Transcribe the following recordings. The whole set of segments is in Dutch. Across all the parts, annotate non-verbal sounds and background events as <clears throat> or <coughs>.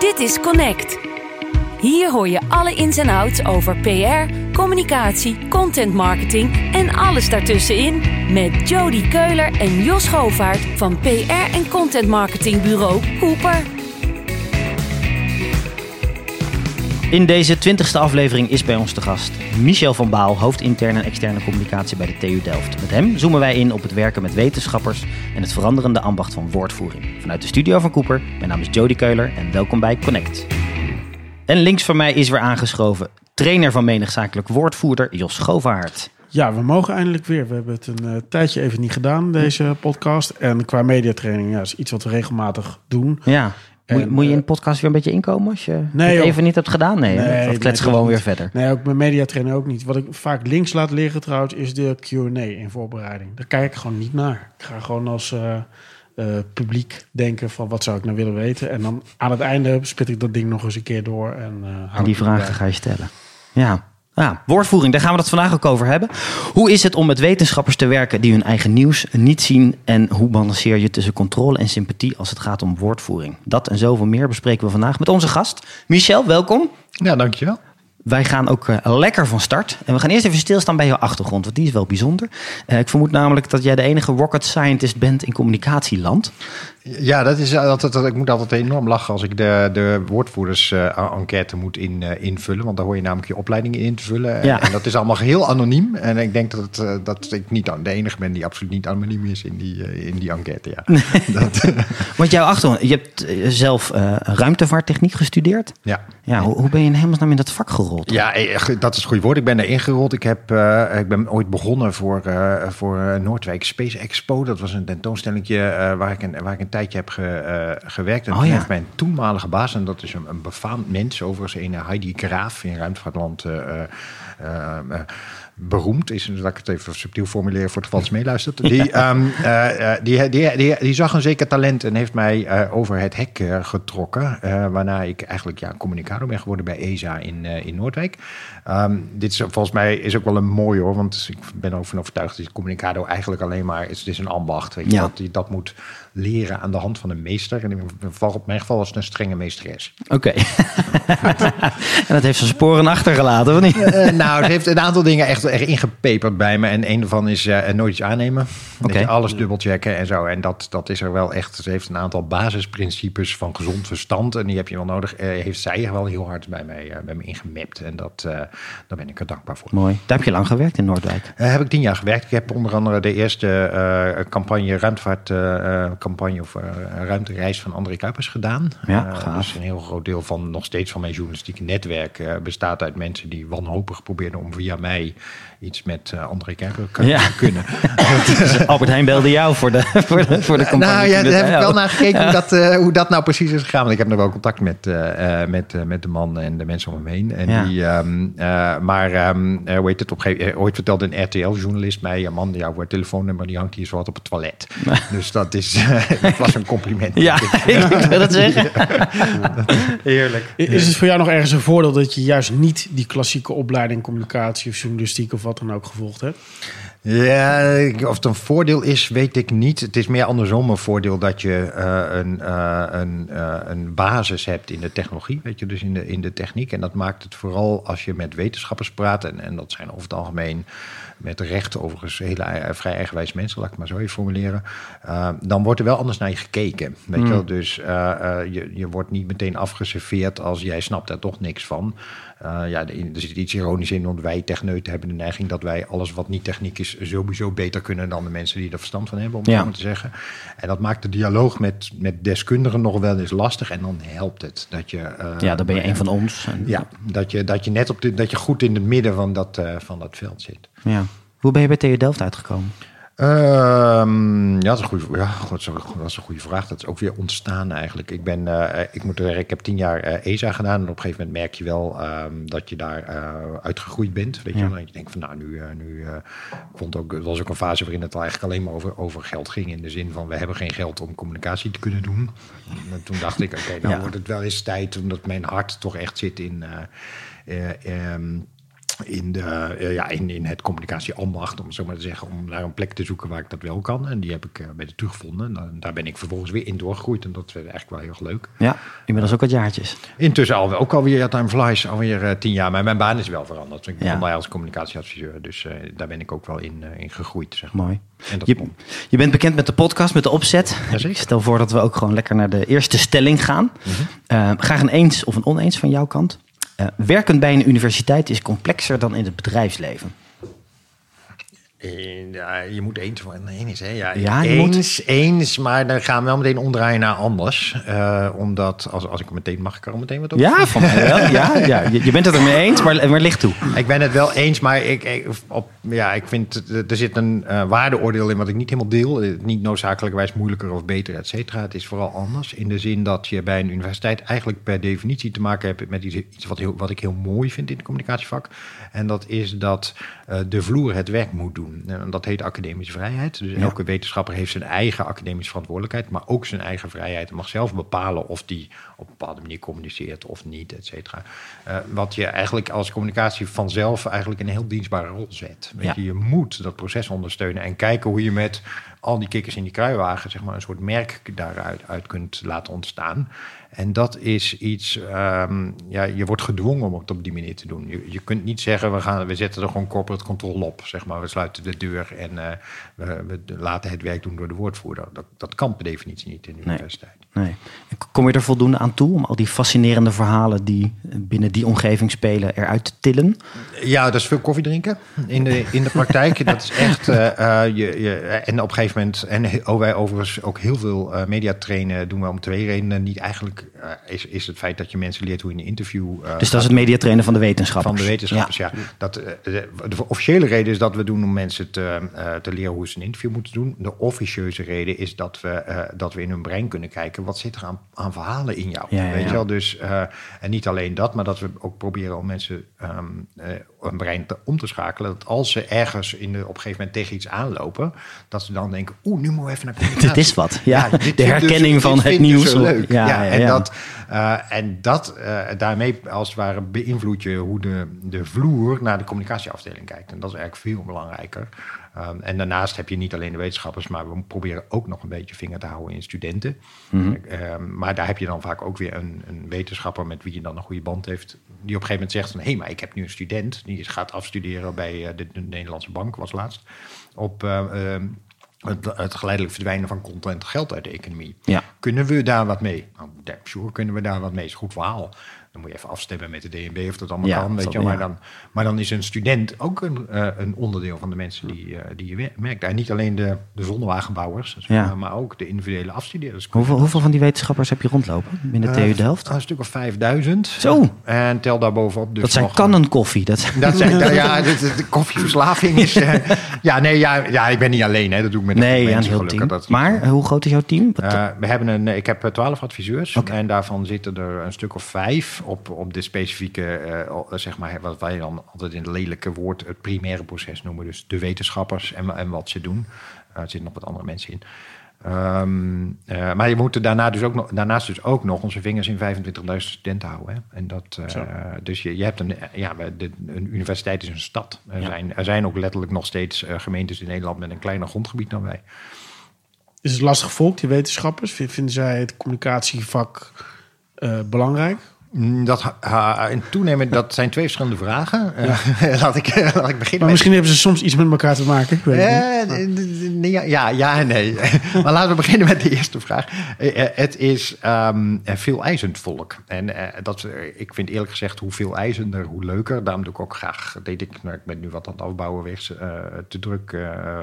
Dit is Connect. Hier hoor je alle ins en outs over PR, communicatie, content marketing en alles daartussenin. Met Jody Keuler en Jos Govaert van PR en content marketing bureau Cooper. In deze twintigste aflevering is bij ons te gast Michel van Baal, hoofd interne en externe communicatie bij de TU Delft. Met hem zoomen wij in op het werken met wetenschappers en het veranderende ambacht van woordvoering. Vanuit de studio van Cooper, mijn naam is Jody Keuler en welkom bij Connect. En links van mij is weer aangeschoven trainer van menig zakelijk woordvoerder Jos Govaert. Ja, we mogen eindelijk weer. We hebben het een uh, tijdje even niet gedaan, deze podcast. En qua mediatraining, ja, is iets wat we regelmatig doen. Ja. Moet, moet, je in de podcast weer een beetje inkomen als je nee, het even niet hebt gedaan? Nee, nee of klets gewoon weer verder? Nee, ook mijn mediatrainer ook niet. Wat ik vaak links laat liggen trouwens, is de Q&A in voorbereiding. Daar kijk ik gewoon niet naar. Ik ga gewoon als uh, uh, publiek denken van wat zou ik nou willen weten. En dan aan het einde spit ik dat ding nog eens een keer door. En, en die vragen ga je stellen. Ja. Ja, woordvoering, daar gaan we het vandaag ook over hebben. Hoe is het om met wetenschappers te werken die hun eigen nieuws niet zien? En hoe balanceer je tussen controle en sympathie als het gaat om woordvoering? Dat en zoveel meer bespreken we vandaag met onze gast. Michel, welkom. Ja, dankjewel. Wij gaan ook uh, lekker van start. En we gaan eerst even stilstaan bij jouw achtergrond, want die is wel bijzonder. Uh, ik vermoed namelijk dat jij de enige rocket scientist bent in communicatieland. Ja, dat is altijd, ik moet altijd enorm lachen als ik de, de woordvoerders-enquête moet in, uh, invullen. Want daar hoor je namelijk je opleiding in te vullen. Ja. En dat is allemaal heel anoniem. En ik denk dat, het, dat ik niet de enige ben die absoluut niet anoniem is in die, in die enquête. Ja. <laughs> dat, <laughs> want jouw achtergrond, je hebt zelf ruimtevaarttechniek gestudeerd. Ja. ja hoe, hoe ben je in hemelsnaam in dat vak gerold? Ja, dat is het goede woord. Ik ben erin gerold. Ik, heb, uh, ik ben ooit begonnen voor, uh, voor Noordwijk Space Expo. Dat was een tentoonstelling waar, ik een, waar ik een tijdje heb ge, gewerkt. En oh, toen ja. heeft mijn toenmalige baas, en dat is een, een befaamd mens, overigens een Heidi Graaf in ruimtevaartland beroemd is, dat ik het even subtiel formuleer voor het geval ze meeluistert. <laughs> Die, uh, die, die, die, die, zag een zeker talent en heeft mij over het hek getrokken. waarna ik eigenlijk ja, communicator ben geworden bij ESA in, in Noordwijk. Um, dit is volgens mij is ook wel een mooie hoor, want ik ben ook van overtuigd dat communicator eigenlijk alleen maar is, het is een ambacht. Weet je, Ja. dat, dat moet leren aan de hand van een meester. En in mijn geval was het een strenge meesteres. Oké. Okay. <laughs> en dat heeft zijn sporen achtergelaten, of niet? Uh, nou, het heeft een aantal dingen echt, echt ingepeperd bij me. En een daarvan is uh, nooit iets aannemen. Okay. Alles dubbelchecken en zo. En dat, dat is er wel echt. Ze heeft een aantal basisprincipes van gezond verstand. En die heb je wel nodig. Uh, heeft zij wel heel hard bij mij, bij me ingemapt. En dat, daar ben ik er dankbaar voor. Mooi. Daar heb je lang gewerkt in Noordwijk? heb ik tien jaar gewerkt. Ik heb onder andere de eerste campagne ruimtevaart campagne of uh, ruimtereis van André Kuipers gedaan. Ja, uh, dus een heel groot deel van nog steeds van mijn journalistieke netwerk uh, bestaat uit mensen die wanhopig probeerden om via mij iets met André Kuipers ja. <laughs> kunnen. <laughs> dus Albert Heijn belde jou voor de, <laughs> voor de, voor de campagne. Nou ja, daar heb ik wel naar gekeken hoe, dat, hoe dat nou precies is gegaan. Want ik heb nog wel contact met, met, met de man en de mensen om hem heen. En ja. die, um, maar um, hoe heet het op ooit vertelde een RTL-journalist mij, ja man, jouw telefoonnummer die hangt hier zo wat op het toilet. dus dat is dat was een compliment. Ja, ik wil dat zeggen. Heerlijk. Is het voor jou nog ergens een voordeel dat je juist niet die klassieke opleiding communicatie of journalistiek of wat dan ook gevolgd hebt? Ja, of het een voordeel is, weet ik niet. Het is meer andersom een voordeel dat je uh, een, uh, een, uh, een basis hebt in de technologie, weet je, dus in de, in de techniek. En dat maakt het vooral als je met wetenschappers praat, en, en dat zijn over het algemeen met recht overigens hele vrij eigenwijs mensen, laat ik maar zo even formuleren. Dan wordt er wel anders naar je gekeken. Weet Mm. je wel? Dus je, je wordt niet meteen afgeserveerd als jij snapt daar toch niks van. Uh, ja, er zit iets ironisch in, want wij techneuten hebben de neiging dat wij alles wat niet techniek is sowieso beter kunnen dan de mensen die er verstand van hebben, om het Ja. zo maar te zeggen. En dat maakt de dialoog met, met deskundigen nog wel eens lastig en dan helpt het dat je... uh, Ja, dan ben je een van ons. En- Ja, dat je, dat je net op de, dat je goed in het midden van dat, uh, van dat veld zit. Ja. Hoe ben je bij TU Delft uitgekomen? Um, ja, dat is, een goede, ja dat, is een, dat is een goede vraag. Dat is ook weer ontstaan eigenlijk. Ik, ben, uh, ik moet zeggen, ik heb tien jaar uh, ESA gedaan. En op een gegeven moment merk je wel um, dat je daar uh, uitgegroeid bent. Weet je? En je denkt van nou, nu... nu ik vond ook, het was ook een fase waarin het eigenlijk alleen maar over, over geld ging. In de zin van, we hebben geen geld om communicatie te kunnen doen. En toen dacht ik, oké, okay, nou Ja. wordt het wel eens tijd... omdat mijn hart toch echt zit in... Um, in, de, eh, ja, in, in het communicatieambacht, om zo maar te zeggen, om naar een plek te zoeken waar ik dat wel kan. En die heb ik eh, bij de teruggevonden. En daar ben ik vervolgens weer in doorgegroeid. En dat werd eigenlijk wel heel erg leuk. Ja, inmiddels ook wat jaartjes. Intussen al, ook alweer ja, Time Flies, alweer eh, tien jaar. Maar mijn baan is wel veranderd. Ik Ja. begon bij als communicatieadviseur. Dus daar ben ik ook wel in, in gegroeid. Zeg maar. Mooi. En dat Je, je bent bekend met de podcast, met de opzet. Ik stel voor dat we ook gewoon lekker naar de eerste stelling gaan. Mhm. Graag een eens of een oneens van jouw kant. Eh, werken bij een universiteit is complexer dan in het bedrijfsleven. Eh, ja, je moet eens van een eens, hè? Ja, Ja, je moet- eens, eens, maar dan gaan we wel meteen omdraaien naar anders. Eh, omdat, als, als ik meteen mag, ik er meteen wat over Ja, van mij wel. Ja, <laughs> ja. Je, je bent het ermee eens, maar, maar ligt toe. Ik ben het wel eens, maar ik, ik, op, ja, ik vind er zit een eh, waardeoordeel in wat ik niet helemaal deel. Niet noodzakelijkerwijs moeilijker of beter, et cetera. Het is vooral anders. In de zin dat je bij een universiteit eigenlijk per definitie te maken hebt met iets, iets wat, heel, wat ik heel mooi vind in het communicatievak. En dat is dat eh, de vloer het werk moet doen. En dat heet academische vrijheid. Dus elke wetenschapper heeft zijn eigen academische verantwoordelijkheid, maar ook zijn eigen vrijheid. En mag zelf bepalen of die op een bepaalde manier communiceert of niet, et cetera. Eh, wat je eigenlijk als communicatie vanzelf eigenlijk een heel dienstbare rol zet. Weet Ja. je, je moet dat proces ondersteunen en kijken hoe je met al die kikkers in die kruiwagen, zeg maar, een soort merk daaruit uit kunt laten ontstaan. En dat is iets, ehm, ja, je wordt gedwongen om het op die manier te doen. Je, je kunt niet zeggen, we, gaan, we zetten er gewoon corporate control op, zeg maar. We sluiten de deur en eh, we, we laten het werk doen door de woordvoerder. Dat, dat kan per definitie niet in de Nee. universiteit. Nee. Kom je er voldoende aan toe om al die fascinerende verhalen die binnen die omgeving spelen eruit te tillen? Ja, dat is veel koffie drinken in de, in de praktijk. <laughs> dat is echt. eh, eh, je, je, en op een gegeven moment. En oh, wij overigens ook heel veel media trainen. doen we om twee redenen. Niet eigenlijk is, is het feit dat je mensen leert hoe je een interview. Dus dat is het mediatrainen van de wetenschappers. van de wetenschappers, ja. Dat, de, de officiële reden is dat we doen om mensen te, te leren hoe ze een interview moeten doen. De officieuze reden is dat we, dat we in hun brein kunnen kijken... wat zit er aan, aan verhalen in jou? Ja, Weet je wel? Dus, eh, en niet alleen dat, maar dat we ook proberen om mensen ehm, eh, een brein te, om te schakelen. Dat als ze ergens in de, op een gegeven moment tegen iets aanlopen... dat ze dan denken, oeh, nu moeten we even naar communicatie. <laughs> Dit is wat. Ja, dit de dus- herkenning van dit het dus nieuws. zo leuk. Ja, Ja, ja, en dat, eh, en dat eh, daarmee als het ware beïnvloed je hoe de, de vloer naar de communicatieafdeling kijkt. En dat is eigenlijk veel belangrijker. Um, en daarnaast heb je niet alleen de wetenschappers, maar we proberen ook nog een beetje vinger te houden in studenten. Mhm. Um, maar daar heb je dan vaak ook weer een, een wetenschapper met wie je dan een goede band heeft. Die op een gegeven moment zegt van, hé, hey, maar ik heb nu een student. Die gaat afstuderen bij eh, de, de Nederlandse Bank, was laatst. Op eh, um, het, het geleidelijk verdwijnen van content geld uit de economie. Ja. Kunnen we daar wat mee? Nou, sure kunnen we daar wat mee. Is een goed verhaal. Dan moet je even afstemmen met de DNB of dat allemaal Ja, kan. Weet je, maar, dan, maar dan is een student ook een, eh, een onderdeel van de mensen die, eh, die je merkt. En niet alleen de, de zonnewagenbouwers, Ja. maar, ook de individuele afstudeerders. Hoeveel, hoeveel van die wetenschappers heb je rondlopen binnen TU Delft? Eh, Een stuk of 5000. Zo. En tel daar bovenop dus dat zijn kannen koffie. Dat, Dat zijn, <laughs> dat- ja, de, de- de koffieverslaving is... eh, <laughs> ja, nee, ja, ja, ik ben niet alleen. Hè, dat doe ik met een nee, mensen, heel gelukkig. Dat Maar eh, hoe groot is jouw team? Eh, we hebben een, ik heb twaalf adviseurs en daarvan zitten er een stuk of vijf op, op de specifieke, eh, zeg maar, wat wij dan altijd in het lelijke woord het primaire proces noemen. Dus de wetenschappers en, en wat ze doen. Eh, er zitten nog wat andere mensen in. Ehm, eh, maar je moet er daarna dus ook nog, daarnaast dus ook nog onze vingers in 25.000 studenten houden. Hè? En dat, eh, dus je, je hebt een, ja, de, een universiteit is een stad. Er, Ja. zijn, er zijn ook letterlijk nog steeds eh, gemeentes in Nederland met een kleiner grondgebied dan wij. Is het lastig volk, die wetenschappers? Vinden zij het communicatievak eh, belangrijk? Dat, in toenemen, dat zijn twee verschillende vragen. Eh, <laughs> laat, ik, laat ik beginnen Maar met... misschien hebben ze soms iets met elkaar te maken. Ik weet niet. Eh, ja, ja, ja en nee. <laughs> maar laten we beginnen met de eerste vraag. Eh, eh, het is ehm, veel eisend volk. En eh, dat, eh, ik vind eerlijk gezegd, hoe veel eisender, hoe leuker. Daarom doe ik ook graag, deed ik, nou, ik ben nu wat aan het afbouwen, wegens eh, te druk eh,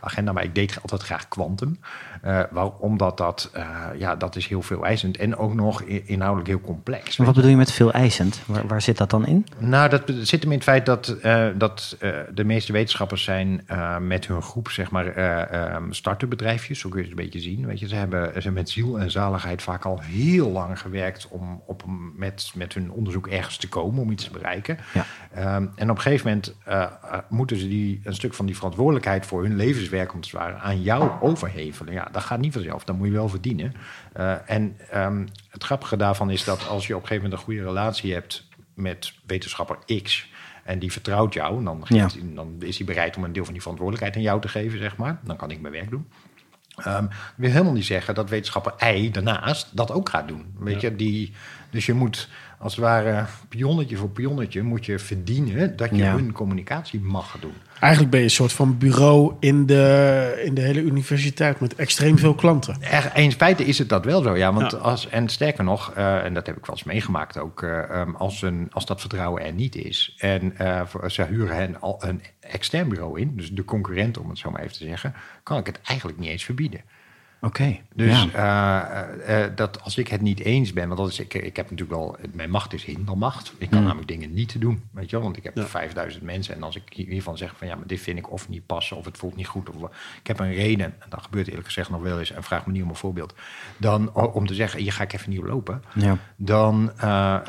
agenda. Maar ik deed altijd graag kwantum. Eh, waarom? Omdat dat, eh, ja, dat is heel veel eisend. En ook nog inhoudelijk heel complex. Wat bedoel je met veel eisend? Waar, waar zit dat dan in? Nou, dat zit hem in het feit dat, eh, dat eh, de meeste wetenschappers zijn eh, met hun groep, zeg maar, eh ehm, start-up bedrijfjes. Zo kun je het een beetje zien. Weet je, ze hebben ze hebben met ziel en zaligheid vaak al heel lang gewerkt om op, met, met hun onderzoek ergens te komen, om iets te bereiken. Ja. Ehm, en op een gegeven moment moeten ze die, een stuk van die verantwoordelijkheid voor hun levenswerk, om het ware, aan jou overhevelen. Ja, dat gaat niet vanzelf. Dat moet je wel verdienen. Eh, en ehm, het grappige daarvan is dat als je op een gegeven moment een goede relatie hebt met wetenschapper X. En die vertrouwt jou. En dan, geeft dan is hij bereid om een deel van die verantwoordelijkheid aan jou te geven, zeg maar. Dan kan ik mijn werk doen. Ehm, dat wil helemaal niet zeggen dat wetenschapper I daarnaast dat ook gaat doen. Weet je, die, dus je moet als het ware pionnetje voor pionnetje moet je verdienen dat je Ja. hun communicatie mag doen. Eigenlijk ben je een soort van bureau in de, in de hele universiteit met extreem veel klanten. Er, in feite is het dat wel zo, ja. Want Ja. Als, en sterker nog, eh, en dat heb ik wel eens meegemaakt ook, eh, ehm, als, een, als dat vertrouwen er niet is en eh, voor- ze huren hen al een extern bureau in, dus de concurrent om het zo maar even te zeggen, kan ik het eigenlijk niet eens verbieden. Oké. Dus ja. eh, eh, eh, dat als ik het niet eens ben, want dat is, ik, ik heb natuurlijk wel, mijn macht is hindermacht. Ik kan Hmm. namelijk dingen niet doen, weet je wel. Want ik heb Ja. 5000 mensen en als ik hiervan zeg van ja, maar dit vind ik of niet passen of het voelt niet goed. Of ik heb een reden, en dat gebeurt eerlijk gezegd nog wel eens en vraag me niet om een voorbeeld. Dan om te zeggen, hier ga ik even niet op lopen. ja. Dan,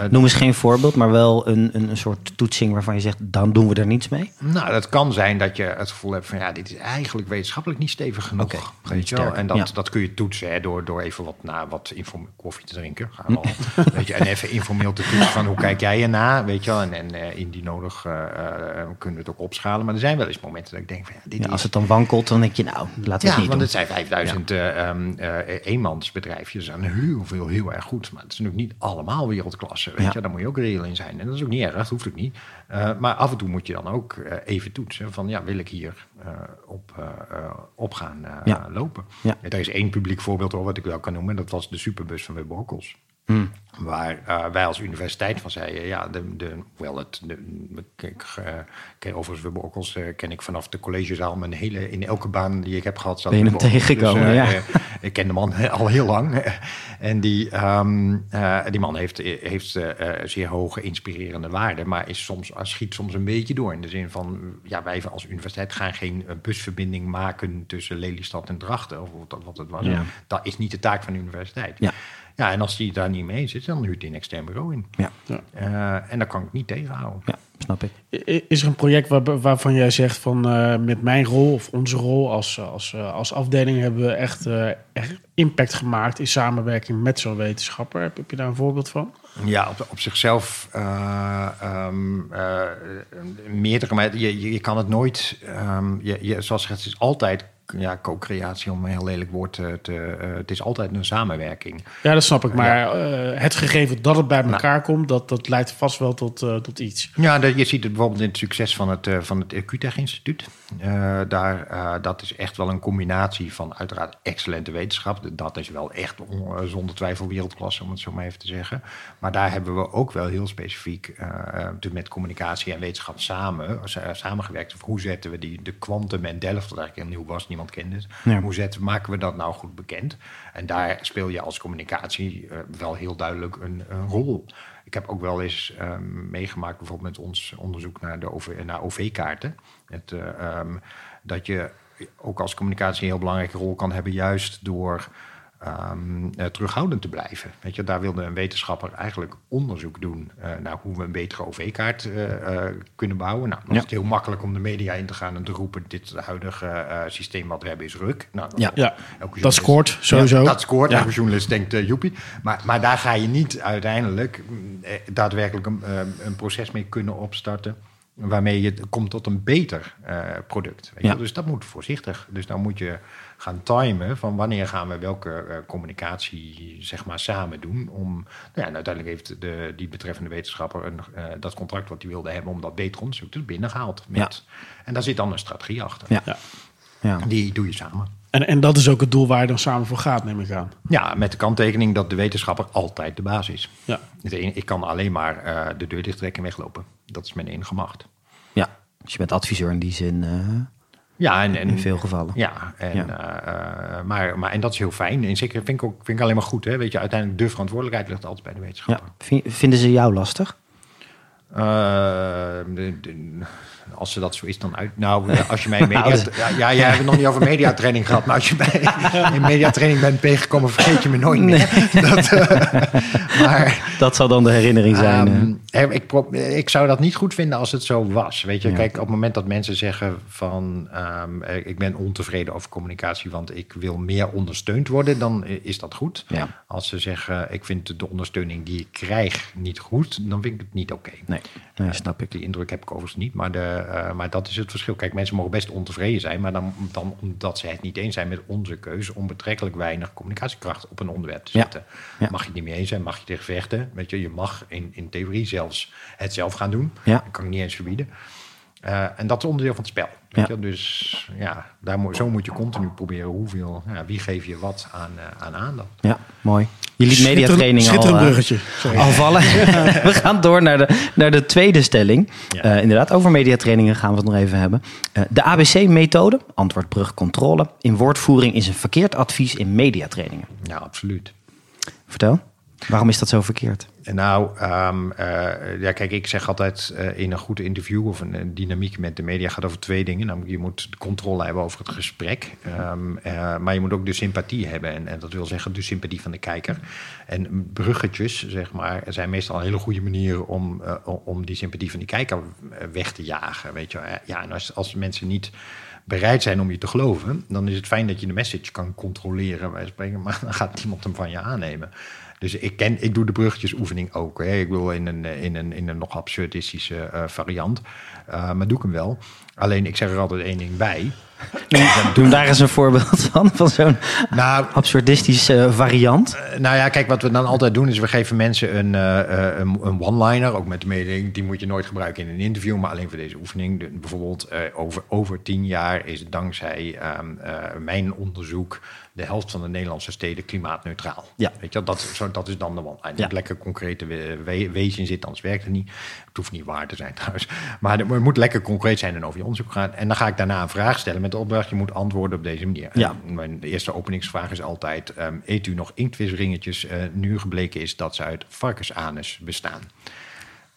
Noem eens geen voorbeeld, maar wel een, een, een soort toetsing waarvan je zegt, dan doen we er niets mee. Nou, dat kan zijn dat je het gevoel hebt van ja, dit is eigenlijk wetenschappelijk niet stevig genoeg. Oké, weet je wel? En dat, ja. Dat kun je toetsen hè, door, door even wat, na, wat koffie te drinken. Gaan we <laughs> al, weet je, en even informeel te toetsen van hoe kijk jij erna, weet je wel. En, en eh, indien nodig eh, eh, kunnen we het ook opschalen. Maar er zijn wel eens momenten dat ik denk van ja, dit Ja, is... als het dan wankelt, dan denk je, nou, laten we ja, het niet want doen. het zijn 5000 eh, ehm, eh, eenmansbedrijfjes aan heel veel heel erg goed. Maar het is natuurlijk niet allemaal wereldklasse. Weet je? Daar moet je ook reëel in zijn. En dat is ook niet erg, dat hoeft ook niet. Eh, maar af en toe moet je dan ook eh, even toetsen van ja, wil ik hier eh, op, op gaan Ja. lopen. Ja. Er is één publiek voorbeeld hoor, wat ik wel kan noemen. Dat was de superbus van Web Orkels. Hmm. Waar eh, wij als universiteit van zeiden, ja, de, de, wel het, de, ik, eh, ken overigens Web Orkels eh, ken ik vanaf de collegezaal. Mijn hele, in elke baan die ik heb gehad, zat Ben je hem tegengekomen, ja. ik ken de man <laughs> al heel lang. en die, ehm, eh, die man heeft, heeft zeer hoge inspirerende waarden, maar is soms, schiet soms een beetje door. In de zin van, ja, wij als universiteit gaan geen busverbinding maken tussen Lelystad en Drachten, of wat, wat het was. Ja. Dat is niet de taak van de universiteit. Ja. Ja, en als die daar niet mee is, dan huurt hij een extern bureau in. Ja. Eh, en dat kan ik niet tegenhouden. ja, snap ik. Is er een project waar, waarvan jij zegt van eh, met mijn rol of onze rol als, als, eh, als afdeling hebben we echt, eh, echt impact gemaakt in samenwerking met zo'n wetenschapper? Heb, heb je daar een voorbeeld van? Ja, op, op zichzelf eh, ehm, eh, meerdere, maar je, je, je kan het nooit, ehm, je, je, zoals gezegd, het is altijd ja, co-creatie om een heel lelijk woord te, te eh, het is altijd een samenwerking. Ja, dat snap ik. Maar eh, het gegeven dat het bij Nou. elkaar komt, dat, dat leidt vast wel tot, eh, tot iets. Ja, dat- je ziet het bijvoorbeeld in het succes van het, eh, van het QTech-instituut. Eh, daar, eh, dat is echt wel een combinatie van uiteraard excellente wetenschap. Dat is wel echt on- eh, zonder twijfel wereldklasse, om het zo maar even te zeggen. Maar daar hebben we ook wel heel specifiek eh, eh, met communicatie en wetenschap samen, sa- samengewerkt. Of hoe zetten we die, de Quantum en Delft, dat eigenlijk heel nieuw was, niemand kende het. Ja. Hoe zetten, maken we dat nou goed bekend? En daar speel je als communicatie eh, wel heel duidelijk een, een rol. Ik heb ook wel eens ehm, meegemaakt, bijvoorbeeld met ons onderzoek naar, de OV, naar OV-kaarten. Het, eh, ehm, dat je ook als communicatie een heel belangrijke rol kan hebben, juist door ehm, eh, terughoudend te blijven. Weet je, daar wilde een wetenschapper eigenlijk onderzoek doen eh, naar hoe we een betere OV-kaart eh, eh, kunnen bouwen. Nou, dan Ja. is het heel makkelijk om de media in te gaan en te roepen: dit huidige eh, systeem wat we hebben is ruk. Nou, Ja. Ja, dat scoort sowieso. ja, dat scoort. Ja. Elke journalist denkt, uh, joepie. Maar, maar daar ga je niet uiteindelijk mm, daadwerkelijk een, een proces mee kunnen opstarten... waarmee je komt tot een beter eh, product. Weet je Ja. wel? Dus dat moet voorzichtig. Dus dan moet je gaan timen van wanneer gaan we welke eh, communicatie zeg maar, samen doen... om, nou ja, en uiteindelijk heeft de, die betreffende wetenschapper een, eh, dat contract wat hij wilde hebben... om dat beter onderzoek te binnengehaald. Met, En daar zit dan een strategie achter. Ja. Ja. Ja. Die doe je samen. En, en dat is ook het doel waar je dan samen voor gaat, neem ik aan. Ja, met de kanttekening dat de wetenschapper altijd de baas is. Ja. Het enige- Ik kan alleen maar eh, de deur dichttrekken en weglopen. Dat is mijn enige macht. ja, dus je bent adviseur in die zin eh, Ja, en, en in veel gevallen. Ja, en, Ja. eh, eh, maar, maar, en dat is heel fijn. En zeker vind ik, ook, vind ik alleen maar goed. Hè? Weet je, uiteindelijk de verantwoordelijkheid ligt altijd bij de Ja. wetenschapper. Vin- Vinden ze jou lastig? Eh, de- de- als ze dat zo is, dan uit. Nou, eh, als je mij in <laughs> media. Nou, dat- ja, ja, jij hebt het nog niet over mediatraining gehad. Maar als je mij <laughs> in mediatraining bent tegengekomen, vergeet je me nooit meer. <laughs> Dat, eh, maar Dat zal dan de herinnering zijn. eh. Ehm, eh, ik, pro- ik zou dat niet goed vinden als het zo was. Weet je, Ja. kijk, op het moment dat mensen zeggen van ehm, eh, ik ben ontevreden over communicatie, want ik wil meer ondersteund worden, dan is dat goed. Ja. Als ze zeggen ik vind de ondersteuning die ik krijg niet goed, dan vind ik het niet oké. Nee. Nee, nee snap ik. Die indruk heb ik overigens niet, maar, de, eh, maar dat is het verschil. Kijk, mensen mogen best ontevreden zijn, maar dan, dan omdat ze het niet eens zijn met onze keuze om betrekkelijk weinig communicatiekracht op een onderwerp te zetten. Ja. Mag je het niet mee eens zijn, mag je tegen vechten. Weet je, je mag in, in theorie zelfs het zelf gaan doen. Ja. Dat kan ik niet eens verbieden. Eh, en dat is onderdeel van het spel. Weet Ja. je? Dus ja, daar moet, zo moet je continu proberen hoeveel, ja, wie geef je wat aan, eh, aan aandacht. Ja, mooi. Je liet mediatraining al, Schitterend eh, bruggetje. Al vallen. <laughs> we gaan door naar de, naar de tweede stelling. Ja. Eh, inderdaad, over mediatrainingen gaan we het nog even hebben. Eh, de ABC-methode, antwoord, brug, controle, in woordvoering is een verkeerd advies in mediatrainingen. Ja, absoluut. Vertel, waarom is dat zo verkeerd? Nou, ehm, eh, ja, kijk, ik zeg altijd eh, in een goed interview of een, dynamiek met de media gaat over twee dingen. Namelijk, je moet controle hebben over het gesprek, Ehm, eh, maar je moet ook de sympathie hebben. En, en dat wil zeggen de sympathie van de kijker. En bruggetjes, zeg maar, zijn meestal een hele goede manier om, om die sympathie van die kijker weg te jagen. Weet je, ja, en als, als mensen niet bereid zijn om je te geloven, dan is het fijn dat je de message kan controleren, wij spreken, maar dan gaat niemand hem van je aannemen. Dus ik, ken, ik doe de bruggetjesoefening ook. Hè. Ik wil in een, in een, in een nog absurdistische eh, variant. Eh, maar doe ik hem wel. Alleen ik zeg er altijd één ding bij. <laughs> Doe daar eens een voorbeeld van, van zo'n Nou, absurdistische variant. Eh, Nou ja, kijk, wat we dan altijd doen is we geven mensen een, eh, eh, een, een one-liner, ook met de mededeling, die moet je nooit gebruiken in een interview, maar alleen voor deze oefening. De- bijvoorbeeld eh, over, over tien jaar is dankzij ehm, eh, mijn onderzoek de helft van de Nederlandse steden klimaatneutraal. Ja. Weet je, dat, zo, dat is dan de one-liner. Ja. Lekker concrete we, we- wezen in zit, anders werkt het niet. Het hoeft niet waar te zijn <laughs> trouwens. Maar het moet lekker concreet zijn en over je onderzoek gaan. En dan ga ik daarna een vraag stellen met de opdracht, je moet antwoorden op deze manier. Ja. En mijn eerste openingsvraag is altijd: ehm, eet u nog inktvisringetjes? eh, nu gebleken is dat ze uit varkensanus bestaan.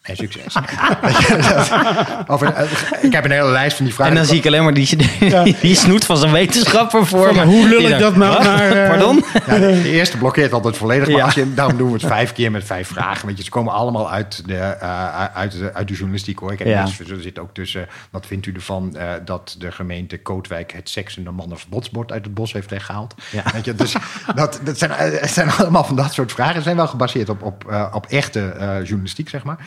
En succes. <laughs> Over, eh, ik heb een hele lijst van die vragen. En dan zie ik alleen maar die, die, die snoet van zo'n wetenschapper voor Van, me. hoe lul ik dat nou "Wat? naar, eh, Pardon? Ja, de, de eerste blokkeert altijd volledig. Maar Ja. als je, daarom doen we het vijf keer met vijf vragen. Weet je, ze komen allemaal uit de, eh, uit de, uit de journalistiek hoor. Ik heb Ja. mensen, er zit ook tussen. Wat vindt u ervan dat de gemeente Kootwijk het seksende mannenverbodsbord uit het bos heeft weggehaald? Ja. Weet je, dus dat, dat zijn, het zijn allemaal van dat soort vragen. Ze zijn wel gebaseerd op, op, op echte journalistiek, zeg maar.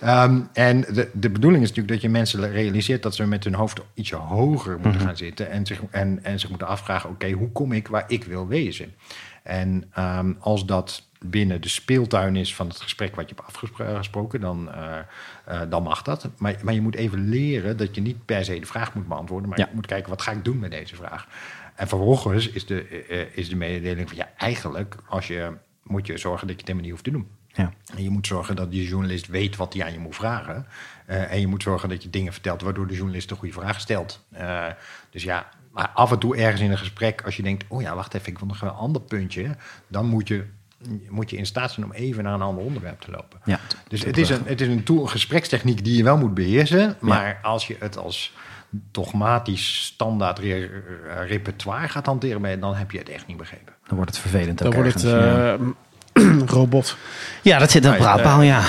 Ehm, en de, de bedoeling is natuurlijk dat je mensen realiseert dat ze met hun hoofd ietsje hoger moeten Mhm. gaan zitten. En zich, en, en zich moeten afvragen: oké, hoe kom ik waar ik wil wezen? En ehm, als dat binnen de speeltuin is van het gesprek wat je hebt afgesproken, dan, eh, eh, dan mag dat. Maar, maar je moet even leren dat je niet per se de vraag moet beantwoorden, maar Ja. je moet kijken wat ga ik doen met deze vraag. En vervolgens is de, eh, is de mededeling van ja, eigenlijk als je, moet je zorgen dat je het helemaal niet hoeft te doen. Ja. En je moet zorgen dat die journalist weet wat hij aan je moet vragen. Eh, en je moet zorgen dat je dingen vertelt waardoor de journalist de goede vraag stelt. Eh, dus ja, maar af en toe ergens in een gesprek, als je denkt: oh ja, wacht even, ik wil nog een ander puntje. Dan moet je, moet je in staat zijn om even naar een ander onderwerp te lopen. Ja, Dus het is, een, het is een tool, een gesprekstechniek die je wel moet beheersen. Maar als je het als dogmatisch standaard re- repertoire gaat hanteren, dan heb je het echt niet begrepen. Dan wordt het vervelend Dan ook wordt het eh, <clears throat> robot. Ja, dat zit een praatpaal, ja.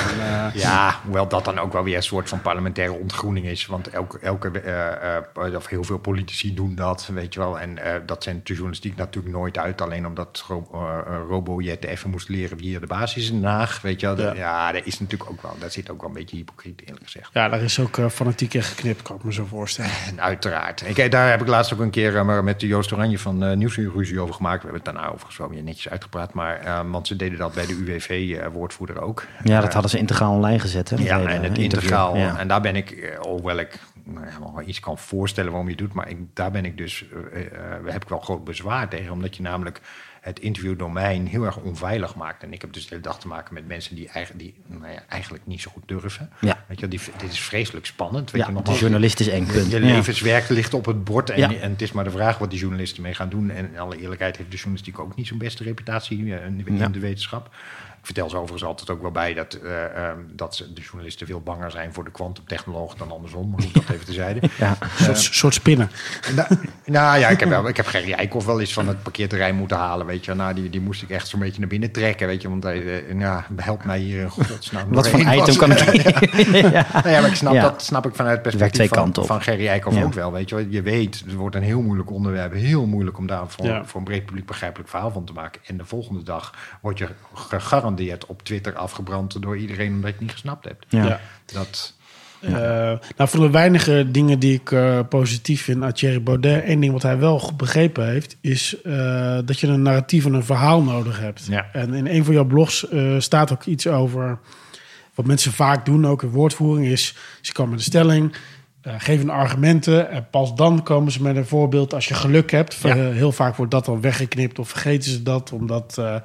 Ja, hoewel dat dan ook wel weer een soort van parlementaire ontgroening is. Want elke, elke eh, eh, of heel veel politici doen dat, weet je wel. En eh, dat zendt de journalistiek natuurlijk nooit uit. Alleen omdat ro uh, Robojet even moest leren wie hier de basis is in Den Haag, weet je wel. Ja. Ja, ja dat is natuurlijk ook wel, daar zit ook wel een beetje hypocriet eerlijk gezegd. Ja, daar is ook eh, fanatiek in geknipt, kan ik me zo voorstellen. <laughs> En uiteraard. Ik, eh, daar heb ik laatst ook een keer eh, met de Joost Oranje van uh, Nieuwsuur ruzie over gemaakt. We hebben het daarna overigens wel weer netjes uitgepraat. Maar, uh, want ze deden dat bij de UWV-woordvoerder ook. Ja, dat hadden ze integraal online gezet. Hè, Ja, hele en het integraal. Ja. En daar ben ik, eh, hoewel ik nou ja, wel iets kan voorstellen waarom je het doet, maar ik, daar ben ik dus, eh, eh, heb ik wel groot bezwaar tegen, omdat je namelijk het interviewdomein heel erg onveilig maakt. En ik heb dus de hele dag te maken met mensen die, eigenlijk, die nou ja, eigenlijk niet zo goed durven. Ja. Weet je, wel, die, dit is vreselijk spannend. Weet Ja, je, de nogmaals, journalist is één je, punt. je Ja. levenswerk ligt op het bord. En, Ja. en het is maar de vraag wat die journalisten mee gaan doen. En in alle eerlijkheid heeft de journalistiek ook niet zo'n beste reputatie eh, in, de wetenschap. Vertel ze overigens altijd ook wel bij dat, eh, ehm, dat ze- de journalisten veel banger zijn voor de kwantumtechnoloog dan andersom. Maar goed, dat even tezijde. <laughs> Ja. Een soort, soort spinnen. Nou, nou ja, ik heb, wel, ik heb Gerry Eikhoff wel eens van het parkeerterrein moeten halen. Weet je. Nou, die, die moest ik echt zo'n beetje naar binnen trekken. Weet je, want hij eh, ja, help mij hier in godsnaam. Wat voor item kan ik... <laughs> ja. Nou ja, maar ik snap, Ja. dat snap ik vanuit het perspectief van, van Gerry Eikhoff Ja. ook wel. Weet je, je weet, het wordt een heel moeilijk onderwerp. Heel moeilijk om daar voor, Ja. voor een breed publiek begrijpelijk verhaal van te maken. En de volgende dag word je gegarandeerd beland je het op Twitter afgebrand door iedereen omdat je het niet gesnapt hebt. Ja. Ja. Dat, Eh, nou, van de weinige dingen die ik eh, positief vind aan Thierry Baudet... één ding wat hij wel goed begrepen heeft... is eh, dat je een narratief en een verhaal nodig hebt. Ja. En in een van jouw blogs eh, staat ook iets over... wat mensen vaak doen, ook in woordvoering, is... ze komen met een stelling, geven argumenten... en pas dan komen ze met een voorbeeld als je geluk hebt. Ja. Eh, heel vaak wordt dat dan weggeknipt of vergeten ze dat... omdat eh,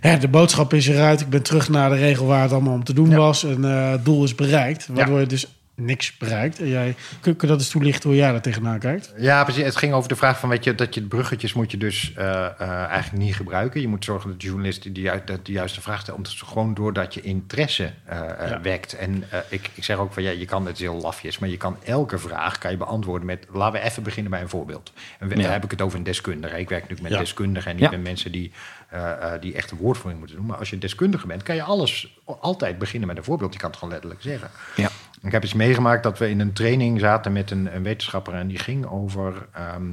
hè, de boodschap is eruit. Ik ben terug naar de regel waar het allemaal om te doen Ja. was... en het doel is bereikt. Waardoor je dus niks bereikt. En jij, kun, dat eens toelichten hoe jij daar tegenaan kijkt? Ja, precies. Het ging over de vraag van, weet je, dat je bruggetjes moet je dus eh, eh, eigenlijk niet gebruiken. Je moet zorgen dat de journalist die, ju- dat de juiste vraag stelt, omdat gewoon doordat je interesse eh, eh, Ja. wekt. En eh, ik, ik zeg ook van, ja, je kan, het is heel lafjes, maar je kan elke vraag kan je beantwoorden met, laten we even beginnen bij een voorbeeld. En we- Ja. dan heb ik het over een deskundige. Ik werk natuurlijk met Ja. deskundigen en niet Ja. met mensen die, eh, eh, die echt een woordvoering moeten doen. Maar als je deskundige bent, kan je alles altijd beginnen met een voorbeeld. Je kan het gewoon letterlijk zeggen. Ja. Ik heb eens meegemaakt dat we in een training zaten met een, een wetenschapper en die ging over ehm,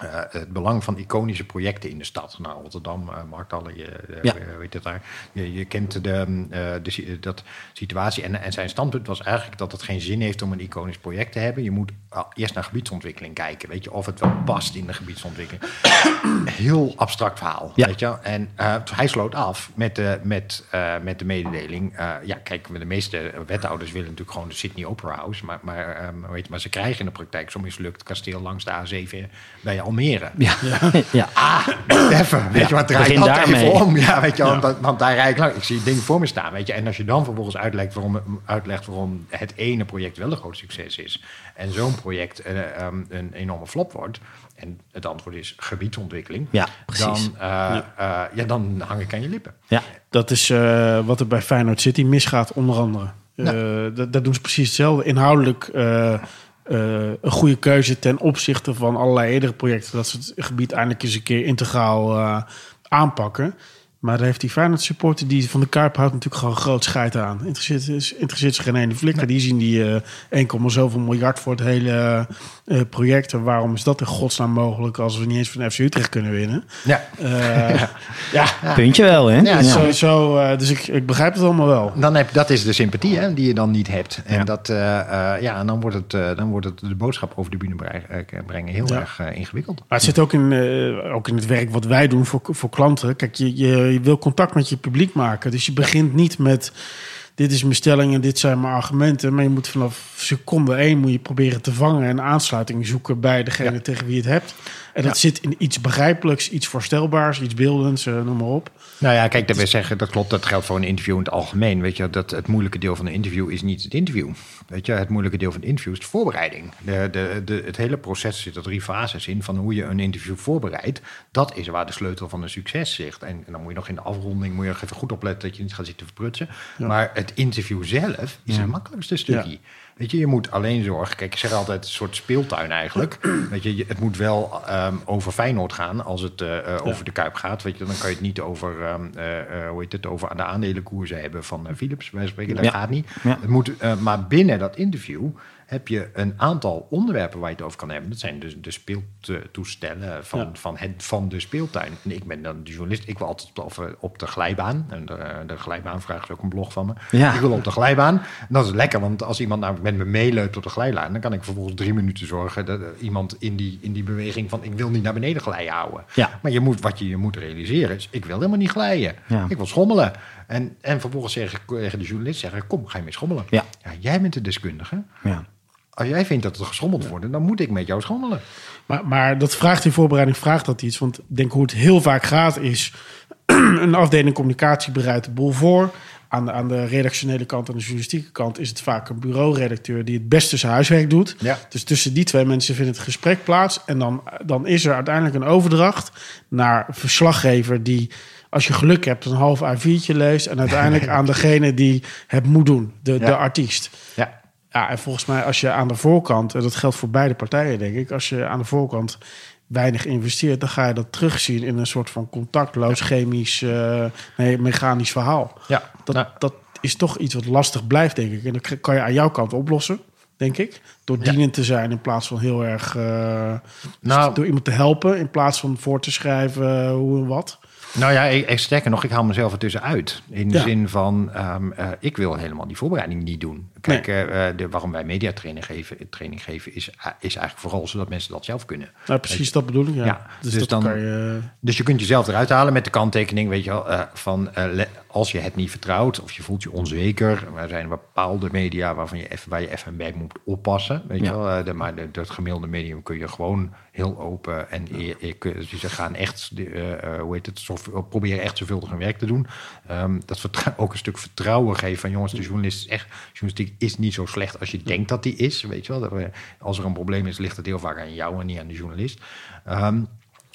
eh, het belang van iconische projecten in de stad. Nou, Rotterdam, eh Marktallen, je, eh, Ja. weet het daar. Je, je kent de, de, si- dat situatie. En, en zijn standpunt was eigenlijk dat het geen zin heeft om een iconisch project te hebben. Je moet eerst naar gebiedsontwikkeling kijken. Weet je, of het wel past in de gebiedsontwikkeling. <coughs> Heel abstract verhaal. Ja. Weet je? En hij sloot af met de, met, met de mededeling. ja, kijk, de meeste wethouders willen natuurlijk gewoon de Sydney Opera House. Maar, maar, heet het, maar ze krijgen in de praktijk zo'n mislukt kasteel langs de A7 bij Almere. Ja. ja. <laughs> Ah, even. Weet je wat, draai dat daarmee. even om. Ja, weet je, want, want daar rijd ik lang. Ik zie het ding voor me staan, weet je. En als je dan vervolgens uitlegt waarom, uitlegt waarom het ene project wel een groot succes is... en zo'n project eh, ehm, een enorme flop wordt... en het antwoord is gebiedsontwikkeling... Ja, precies. Dan, eh, eh, ja, dan hang ik aan je lippen. Ja. Dat is eh, wat er bij Feyenoord City misgaat, onder andere. Eh, dat, dat doen ze precies hetzelfde. Inhoudelijk een goede keuze ten opzichte van allerlei eerdere projecten. Dat ze het gebied eindelijk eens een keer integraal eh, aanpakken. Maar daar heeft die Feyenoord supporter die van de Kuip houdt natuurlijk gewoon groot scheid aan. Interesseert, is- interesseert zich geen ene flikker. Die zien die eh 1, zoveel miljard voor het hele eh, project. En waarom is dat in godsnaam mogelijk als we niet eens van FC Utrecht kunnen winnen? Ja. Eh, <laughs> ja, Puntje wel, hè? Ja, zo- Sowieso, eh, dus ik, ik begrijp het allemaal wel. Dan heb, dat is de sympathie hè, die je dan niet hebt. En, Ja. dat, eh, eh, ja, en dan, wordt het, eh, dan wordt het de boodschap over de bühne brengen heel Ja. erg ingewikkeld. Maar het zit ook in, eh, ook in het werk wat wij doen voor, voor klanten. Kijk, je, je, je wil contact met je publiek maken. Dus je begint niet met... Dit is mijn stelling en dit zijn mijn argumenten. Maar je moet vanaf seconde één moet je proberen te vangen... en aansluiting zoeken bij degene Ja. tegen wie je het hebt. En dat Ja. zit in iets begrijpelijks, iets voorstelbaars, iets beeldends, eh, noem maar op. Nou ja, kijk, dat zeggen, dat klopt, dat geldt voor een interview in het algemeen. Weet je, dat het moeilijke deel van een interview is niet het interview. Weet je, het moeilijke deel van het interview is de voorbereiding. De, de, de, het hele proces zit er drie fases in van hoe je een interview voorbereidt. Dat is waar de sleutel van een succes zit. En, en dan moet je nog in de afronding moet je even goed opletten dat je niet gaat zitten verprutsen. Maar het interview zelf is het makkelijkste stukje. Weet je, je moet alleen zorgen. Kijk, ik zeg altijd een soort speeltuin eigenlijk. <clears throat> Weet je, het moet wel ehm, over Feyenoord gaan als het eh, eh, over de Kuip gaat. Weet je, dan kan je het niet over, ehm, eh, hoe heet het, over de aandelenkoersen hebben van Philips. Wij spreken, dat Ja. gaat niet. Ja. Het moet, maar binnen dat interview heb je een aantal onderwerpen waar je het over kan hebben. Dat zijn dus de speeltoestellen van, Ja. van, het, van de speeltuin. En ik ben dan de journalist. Ik wil altijd op, op de glijbaan. En de, de glijbaanvraag is ook een blog van me. Ja. Ik wil op de glijbaan. En dat is lekker, want als iemand namelijk met me meeleupt op de glijbaan... dan kan ik vervolgens drie minuten zorgen dat iemand in die, in die beweging van... ik wil niet naar beneden glijden houden. Ja. Maar je moet, wat je je moet realiseren is... ik wil helemaal niet glijden. Ja. Ik wil schommelen. En, en vervolgens zeggen, tegen de journalist zeggen... kom, ga je mee schommelen. Ja. jij bent de deskundige. Ja. Als jij vindt dat er geschommeld wordt... dan moet ik met jou schommelen. Maar, maar dat vraagt in voorbereiding vraagt dat iets. Want ik denk hoe het heel vaak gaat is... <clears throat> een afdeling communicatie bereidt de boel voor. Aan de, aan de redactionele kant en de journalistieke kant... is het vaak een bureauredacteur die het beste zijn huiswerk doet. Ja. Dus tussen die twee mensen vindt het gesprek plaats. En dan, dan is er uiteindelijk een overdracht naar een verslaggever... die als je geluk hebt een half A4'tje leest... en uiteindelijk <laughs> aan degene die het moet doen, de, de artiest. Ja. Ja, en volgens mij als je aan de voorkant, en dat geldt voor beide partijen denk ik, als je aan de voorkant weinig investeert, dan ga je dat terugzien in een soort van contactloos, chemisch, eh, nee, mechanisch verhaal. Ja. Dat, Nou, dat is toch iets wat lastig blijft, denk ik. En dat kan je aan jouw kant oplossen, denk ik. Door Ja. dienend te zijn in plaats van heel erg... eh, Nou- door iemand te helpen in plaats van voor te schrijven hoe en wat. Nou ja, ik, sterker nog, ik haal mezelf er tussenuit. In de Ja. zin van, ehm, eh, ik wil helemaal die voorbereiding niet doen. Kijk, Nee. eh, eh, de, waarom wij mediatraining geven, training geven is, eh, is eigenlijk vooral zodat mensen dat zelf kunnen. Nou, precies dat bedoel ik. Ja. Ja, dus, dus dan- je... Dus je kunt jezelf eruit halen met de kanttekening, weet je wel, van als je het niet vertrouwt of je voelt je onzeker. Er zijn bepaalde media waarvan je even, waar je even bij moet oppassen. Weet Ja. je wel, de, maar dat gemiddelde medium kun je gewoon heel open en je, je, kun- ze gaan echt, hoe heet het, zoveel- proberen echt zoveel hun werk te doen. Ehm, dat ook een stuk vertrouwen geven van jongens, de journalist is echt, journalistiek is niet zo slecht als je denkt dat die is. Weet je wel, als er een probleem is, ligt het heel vaak aan jou en niet aan de journalist. Ehm,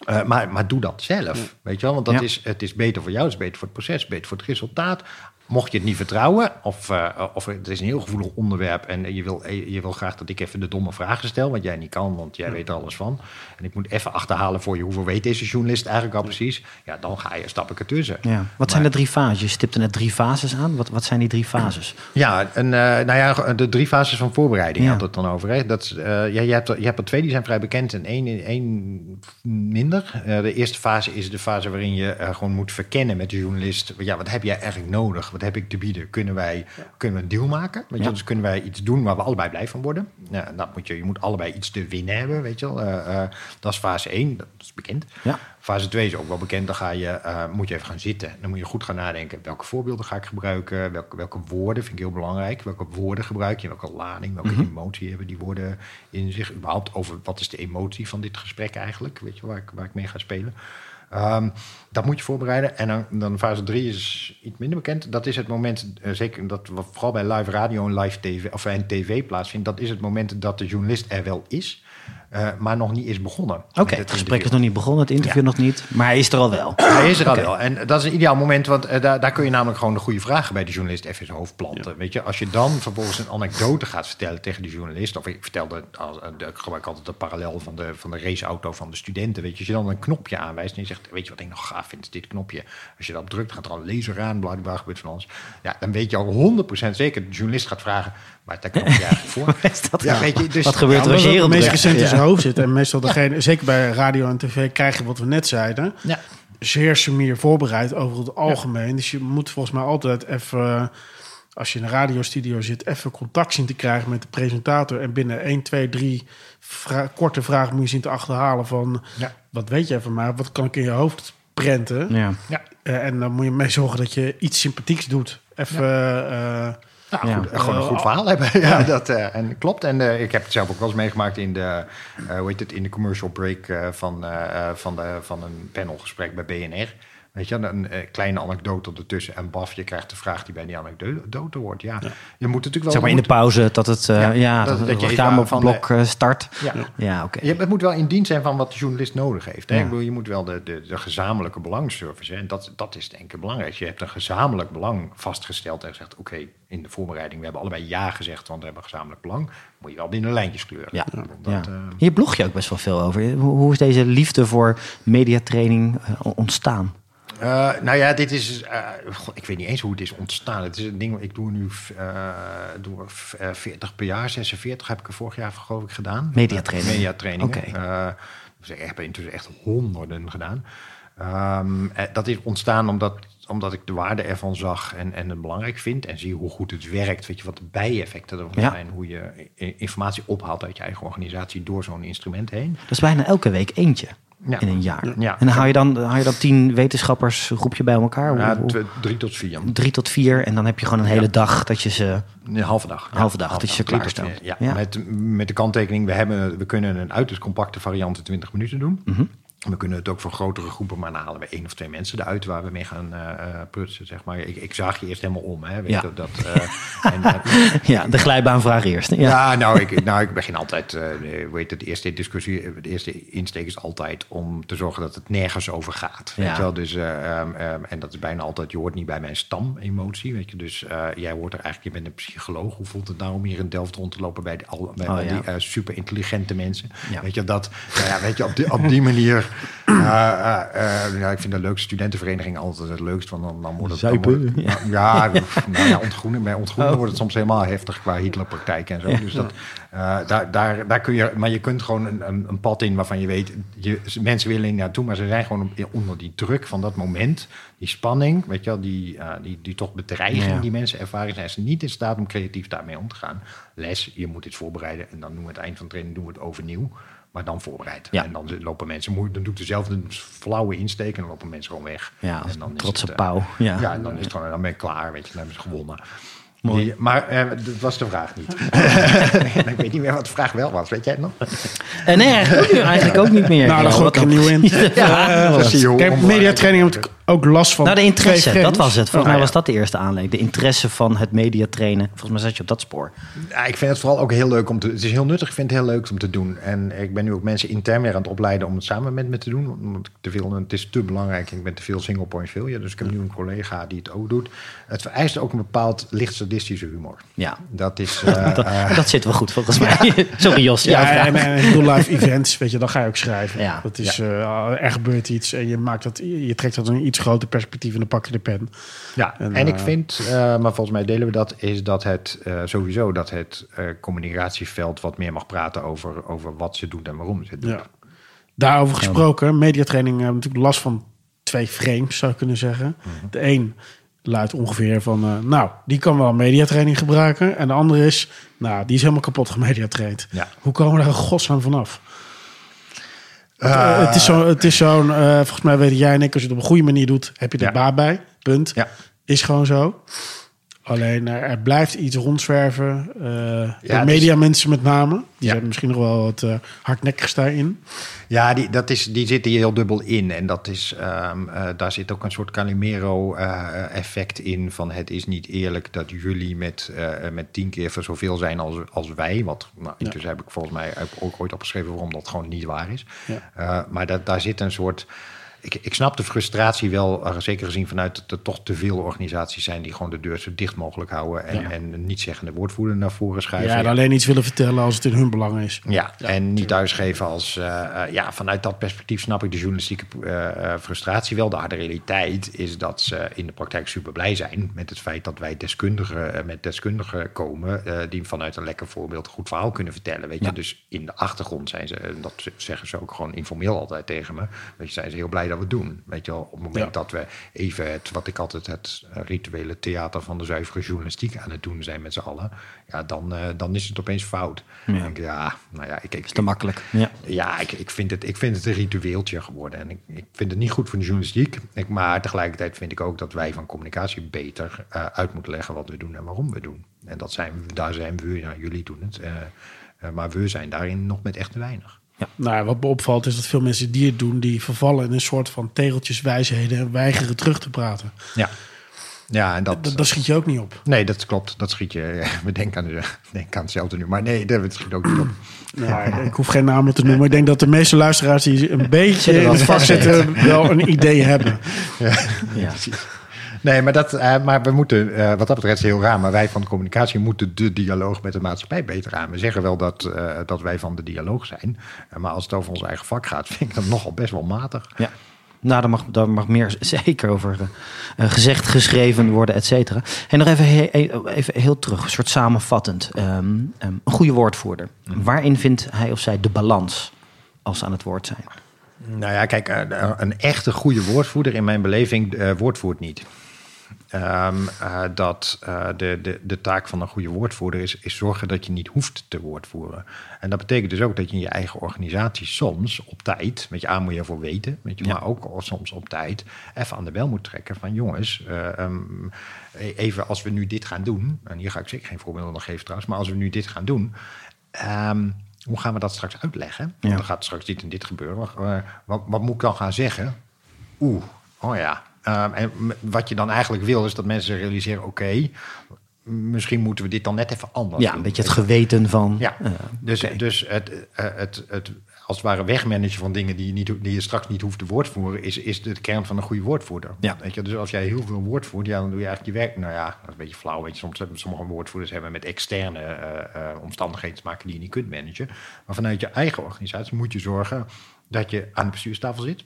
eh, maar, maar doe dat zelf, weet je wel? Want dat Ja. is, het is beter voor jou, het is beter voor het proces, beter voor het resultaat. Mocht je het niet vertrouwen, of, eh, of het is een heel gevoelig onderwerp... en je wil, je wil graag dat ik even de domme vragen stel... wat jij niet kan, want jij weet er alles van... en ik moet even achterhalen voor je hoeveel weet deze journalist eigenlijk al precies... ja, dan ga je, stap ik ertussen. Ja. Wat zijn de drie fases? Je stipte net drie fases aan. Wat, wat zijn die drie fases? Ja, en, eh, nou ja, de drie fases van voorbereiding Ja. had het dan over. Hè? Dat, eh, ja, je, hebt er, je hebt er twee, die zijn vrij bekend en één, één minder. Eh, de eerste fase is de fase waarin je eh, gewoon moet verkennen met de journalist. Ja, wat heb jij eigenlijk nodig? Wat heb ik te bieden? Kunnen wij kunnen we een deal maken? Weet je? Dus kunnen wij iets doen waar we allebei blij van worden? Nou, dat moet je, je moet allebei iets te winnen hebben, weet je wel. Eh, eh, dat is fase één, dat is bekend. Ja. Fase 2 is ook wel bekend. Dan ga je, eh, moet je even gaan zitten. Dan moet je goed gaan nadenken. Welke voorbeelden ga ik gebruiken? Welke, welke woorden vind ik heel belangrijk? Welke woorden gebruik je? Welke lading? Welke emotie hebben die woorden in zich? Überhaupt over wat is de emotie van dit gesprek eigenlijk? Weet je waar ik, waar ik mee ga spelen? Ehm, dat moet je voorbereiden. En dan, dan fase 3 is iets minder bekend. Dat is het moment, eh, zeker dat wat vooral bij live radio en live tv of en tv plaatsvindt. Dat is het moment dat de journalist er wel is, eh, maar nog niet is begonnen. Oké, het gesprek is nog niet begonnen, het interview Ja. nog niet. Maar hij is er al wel. <clears throat> Hij is er al wel. En dat is een ideaal moment, want eh, daar, daar kun je namelijk gewoon de goede vragen bij de journalist even in zijn hoofd planten. Weet je, als je dan vervolgens een anekdote gaat vertellen tegen de journalist, of ik vertelde, als, eh, ik gebruik altijd de parallel van de, van de raceauto van de studenten. Weet je, als je dan een knopje aanwijst en je zegt, weet je wat ik nog gaaf vind, is dit knopje. Als je dat drukt, gaat er al een laser aan, bla bla, gebeurt van alles. Ja, dan weet je al 100% zeker, de journalist gaat vragen, is dat knopje <laughs> eigenlijk voor? Is dat Ja, weet je, dus- wat gebeurt er als je hier op hoofd zit. En meestal degene, zeker bij radio en tv, krijg je wat we net zeiden. Ja. Zeer sumier voorbereid over het algemeen. Dus je moet volgens mij altijd even, als je in een radiostudio zit, even contact zien te krijgen met de presentator. En binnen 1, 2, 3 vra- korte vragen moet je zien te achterhalen van, Ja. wat weet jij van mij? Wat kan ik in je hoofd prenten? Ja. Ja. Eh, en dan moet je mee zorgen dat je iets sympathieks doet. Even... eh, Nou, Ja. goed, gewoon een goed Eh, verhaal hebben. <laughs> Ja, dat eh, en klopt. En eh, ik heb het zelf ook wel eens meegemaakt in de, eh, hoe heet het, in de commercial break eh, van, eh, eh, van, de, van een panelgesprek bij BNR. Weet je, een eh, kleine anekdote ertussen. En baf, je krijgt de vraag die bij die anekdote hoort. Ja, je moet natuurlijk wel... Zeg maar in de pauze dat het, eh, Ja, ja, dat- dat, dat je reclameblok van eh, start. Ja. Ja, oké. Je, het moet wel in dienst zijn van wat de journalist nodig heeft. Hè? Ik bedoel, je moet wel de, de, de gezamenlijke belangservice. Hè? En dat, dat is denk ik belangrijk. Je hebt een gezamenlijk belang vastgesteld en gezegd... oké, in de voorbereiding, we hebben allebei ja gezegd... want we hebben gezamenlijk belang. Moet je wel binnen lijntjes kleuren. Ja, Dat, ja. Hier blog je ook best wel veel over. Hoe, hoe is deze liefde voor mediatraining ontstaan? Eh, nou ja, dit is. eh, god, ik weet niet eens hoe het is ontstaan. Het is een ding. Ik doe nu eh, doe er, eh, 40 per jaar, 46 heb ik er vorig jaar geloof ik gedaan. Mediatraining. Mediatraining. Oké. dus ik heb intussen echt honderden gedaan. Ehm, eh, dat is ontstaan omdat, omdat ik de waarde ervan zag en, en het belangrijk vind. En zie hoe goed het werkt. Weet je wat de bijeffecten ervan Ja. zijn. Hoe je informatie ophaalt uit je eigen organisatie door zo'n instrument heen. Dat is bijna elke week eentje Ja. in een jaar. Ja. En dan hou je dan, hou je dan tien wetenschappers, groep je bij elkaar? Ja, hoe- tw- drie tot vier. drie tot vier. En dan heb je gewoon een hele dag dat je ze... Een halve dag. Halve dag, dat je ze klaarstelt. Ja, Ja. Met, met de kanttekening, we, hebben, we kunnen een uiterst compacte variant in 20 minuten doen. Mhm. We kunnen het ook voor grotere groepen, maar dan halen we één of twee mensen eruit waar we mee gaan eh, prutsen. Zeg maar. ik, ik zaag je eerst helemaal om. Hè, weet Ja. je, dat, eh, <laughs> en, <laughs> Ja, de glijbaanvraag eerst. Ja. ja, nou ik, nou, ik begin altijd, heet het, de eerste discussie, de eerste insteek is altijd om te zorgen dat het nergens over gaat. Weet Ja. je wel? Dus, eh, ehm, ehm, en dat is bijna altijd, je hoort niet bij mijn stam-emotie, weet je. Dus jij hoort er eigenlijk, je bent een psycholoog. Hoe voelt het nou om hier in Delft rond te lopen bij, de, al, bij Oh, al die super intelligente mensen? Weet je, dat, nou ja, weet je, op die, op die manier Uh, uh, ja, ik vind de leukste studentenvereniging altijd het leukst. Want dan, dan wordt het... Zuipen, dan wordt- ja, nou ja, <laughs> ontgroenen. Bij ontgroenen wordt het soms helemaal heftig qua Hitlerpraktijk en zo. Dus dat, eh, daar, daar, daar kun je... Maar je kunt gewoon een, een, een pad in waarvan je weet... Je, mensen willen er naartoe, maar ze zijn gewoon onder die druk van dat moment. Die spanning, weet je wel, die, eh, die, die toch bedreiging Ja. die mensen ervaren... zijn ze niet in staat om creatief daarmee om te gaan. Les, je moet dit voorbereiden en dan doen we het eind van de training doen we het overnieuw. Maar dan voorbereid. Ja. En dan lopen mensen, dan doe ik dezelfde flauwe insteek en dan lopen mensen gewoon weg. Ja, en dan is trotse het, eh, pauw. Ja. Ja. en dan is het gewoon, dan ben ik klaar, weet je, dan hebben ze gewonnen. Die- maar eh, dat was de vraag niet. <laughs> ik weet niet meer wat de vraag wel was, weet jij het nog? En nee, eigenlijk ook, niet- eigenlijk ook niet meer. Nou, dan gooi ik er nieuw in. <laughs> Ja, Eh, zo zie je hoe Kijk, onbelangrijk mediatraining heb ik ook last van. Nou, de interesse, twee dat was het. Volgens Oh, mij ja. was dat de eerste aanleiding. De interesse van het mediatrainen. Volgens mij zat je op dat spoor. Ja, ik vind het vooral ook heel leuk om te... Het is heel nuttig, ik vind het heel leuk om te doen. En ik ben nu ook mensen intern weer aan het opleiden om het samen met me te doen. Want ik te veel, het is te belangrijk. Ik ben te veel single point failure. Dus ik heb nu een collega die het ook doet. Het vereist ook een bepaald licht humor. Ja, Dat is... <laughs> eh, dat, eh, dat zit wel goed volgens <laughs> mij. <laughs> Sorry Jos. Ja, en, en real life events, weet je, dan ga je ook schrijven. Ja. Dat is, eh, er gebeurt iets en je, maakt dat, je trekt dat een iets groter perspectief en dan pak je de pen. Ja, En, en, ik eh, vind, eh, maar volgens mij delen we dat, is dat het eh, sowieso dat het eh, communicatieveld wat meer mag praten over, over wat ze doen en waarom ze het. Ja. Daarover gesproken, mediatraining hebben natuurlijk last van twee frames, zou je kunnen zeggen. Mhm. De een luidt ongeveer van, eh, nou, die kan wel mediatraining gebruiken. En de andere is, nou, die is helemaal kapot gemediatraind. Ja. Hoe komen we daar godsnaam vanaf? Eh, Eh, het is zo- het is zo'n, volgens mij weten jij en ik, als je het op een goede manier doet, heb je er Ja. baat bij. Punt. Ja. Is gewoon zo. Alleen er, er blijft iets rondzwerven. eh Ja, de het is- mediamensen met name. Die Ja. zijn misschien nog wel wat eh hardnekkigers daarin. Ja, die, dat is, die zitten hier heel dubbel in. En dat is, ehm, eh, daar zit ook een soort Calimero-effect in. Van het is niet eerlijk dat jullie met, eh, met tien keer zoveel zijn als, als wij. Wat, nou, Ja. Dus heb ik volgens mij ook ooit opgeschreven waarom dat gewoon niet waar is. Eh, maar dat, daar zit een soort. Ik, ik snap de frustratie wel, eh, zeker gezien vanuit dat er toch te veel organisaties zijn die gewoon de deur zo dicht mogelijk houden. En, Ja. en een niet-zeggende woordvoerder naar voren schuiven. Ja, en alleen iets willen vertellen als het in hun belang is. Ja, en niet thuisgeven als... eh, eh, ja, vanuit dat perspectief snap ik de journalistieke eh, eh, frustratie wel. De harde realiteit is dat ze in de praktijk super blij zijn... met het feit dat wij deskundigen, met deskundigen komen... eh, die vanuit een lekker voorbeeld een goed verhaal kunnen vertellen. Weet je? Ja. Dus in de achtergrond zijn ze... en dat zeggen ze ook gewoon informeel altijd tegen me... Weet je, zijn ze heel blij dat we doen. Weet je wel, op het moment Ja. dat we even het... wat ik altijd het eh, rituele theater van de zuivere journalistiek aan het doen zijn met z'n allen... ja, dan, eh, dan is het opeens fout. Ja. Ik, ja, nou ja, ik, ik, is te makkelijk. Ja. ja, ik, ik, vind het, ik vind het een ritueeltje geworden. En ik, ik vind het niet goed voor de journalistiek. Ik, maar tegelijkertijd vind ik ook dat wij van communicatie beter eh, uit moeten leggen wat we doen en waarom we doen. En dat zijn, daar zijn we, ja, jullie doen het. maar we zijn daarin nog met echt te weinig. Nou, wat me opvalt is dat veel mensen die het doen... die vervallen in een soort van tegeltjeswijsheden... en weigeren terug te praten. Ja, ja en dat, Dat, schiet je ook niet op. Nee, dat klopt. Dat schiet je. <laughs> We denken aan, de, denken aan hetzelfde nu. Maar nee, dat schiet ook niet op. <clears throat> Nou, ik hoef geen namen te noemen. Ik denk dat de meeste luisteraars die een <laughs> beetje in wel het vak zitten... wel een idee hebben. <laughs> Ja. Nee, maar, dat, eh, maar we moeten, eh, wat dat betreft is heel raar, maar wij van de communicatie moeten de dialoog met de maatschappij beter aan. We zeggen wel dat, eh, dat wij van de dialoog zijn, maar als het over ons eigen vak gaat, <laughs> vind ik dat nogal best wel matig. Ja. Nou, daar mag, daar mag meer <laughs> zeker over gezegd, geschreven worden, et cetera. En nog even, he- he- even heel terug, een soort samenvattend. Ehm, ehm, een goede woordvoerder. Waarin vindt hij of zij de balans als ze aan het woord zijn? Nou ja, kijk, een echte goede woordvoerder in mijn beleving woordvoert niet. Ehm, eh, dat eh, de, de, de taak van een goede woordvoerder is, is zorgen dat je niet hoeft te woordvoeren. En dat betekent dus ook dat je in je eigen organisatie soms op tijd, met je aan moet je ervoor weten, weet je, Ja. maar ook soms op tijd even aan de bel moet trekken van jongens, eh, ehm, even als we nu dit gaan doen, en hier ga ik zeker geen voorbeelden nog geven trouwens, maar als we nu dit gaan doen, ehm, hoe gaan we dat straks uitleggen? Want Ja. er gaat straks dit en dit gebeuren. Wat, wat, wat moet ik dan gaan zeggen? Oeh, oh ja. Ehm, en wat je dan eigenlijk wil, is dat mensen realiseren: oké, misschien moeten we dit dan net even anders Ja, doen. een beetje het geweten van... Ja, eh, dus, dus het, eh, het, het, als het ware wegmanagen van dingen die je, niet, die je straks niet hoeft te woordvoeren, is, is de kern van een goede woordvoerder. Ja. Weet je? Dus als jij heel veel woord voert, ja, dan doe je eigenlijk je werk. Nou ja, dat is een beetje flauw. Weet je, soms hebben sommige woordvoerders hebben met externe eh, omstandigheden te maken die je niet kunt managen. Maar vanuit je eigen organisatie moet je zorgen dat je aan de bestuurstafel zit.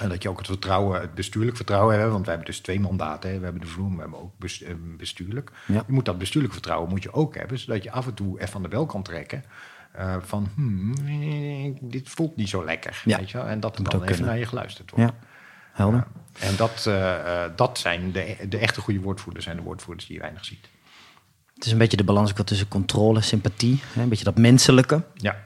En dat je ook het vertrouwen, het bestuurlijk vertrouwen hebt. Want we hebben dus twee mandaten. Hè. We hebben de vloer, we hebben ook eh, bestuurlijk. Ja. Je moet dat bestuurlijk vertrouwen moet je ook hebben. Zodat je af en toe even van de bel kan trekken. eh, van, hmm, dit voelt niet zo lekker. Ja. Weet je wel? En dat er dan even kunnen. naar je geluisterd wordt. ja, helder. En dat, eh, dat zijn de, de echte goede woordvoerders. zijn de woordvoerders die je weinig ziet. Het is een beetje de balans tussen controle, sympathie. Hè? Een beetje dat menselijke. Ja,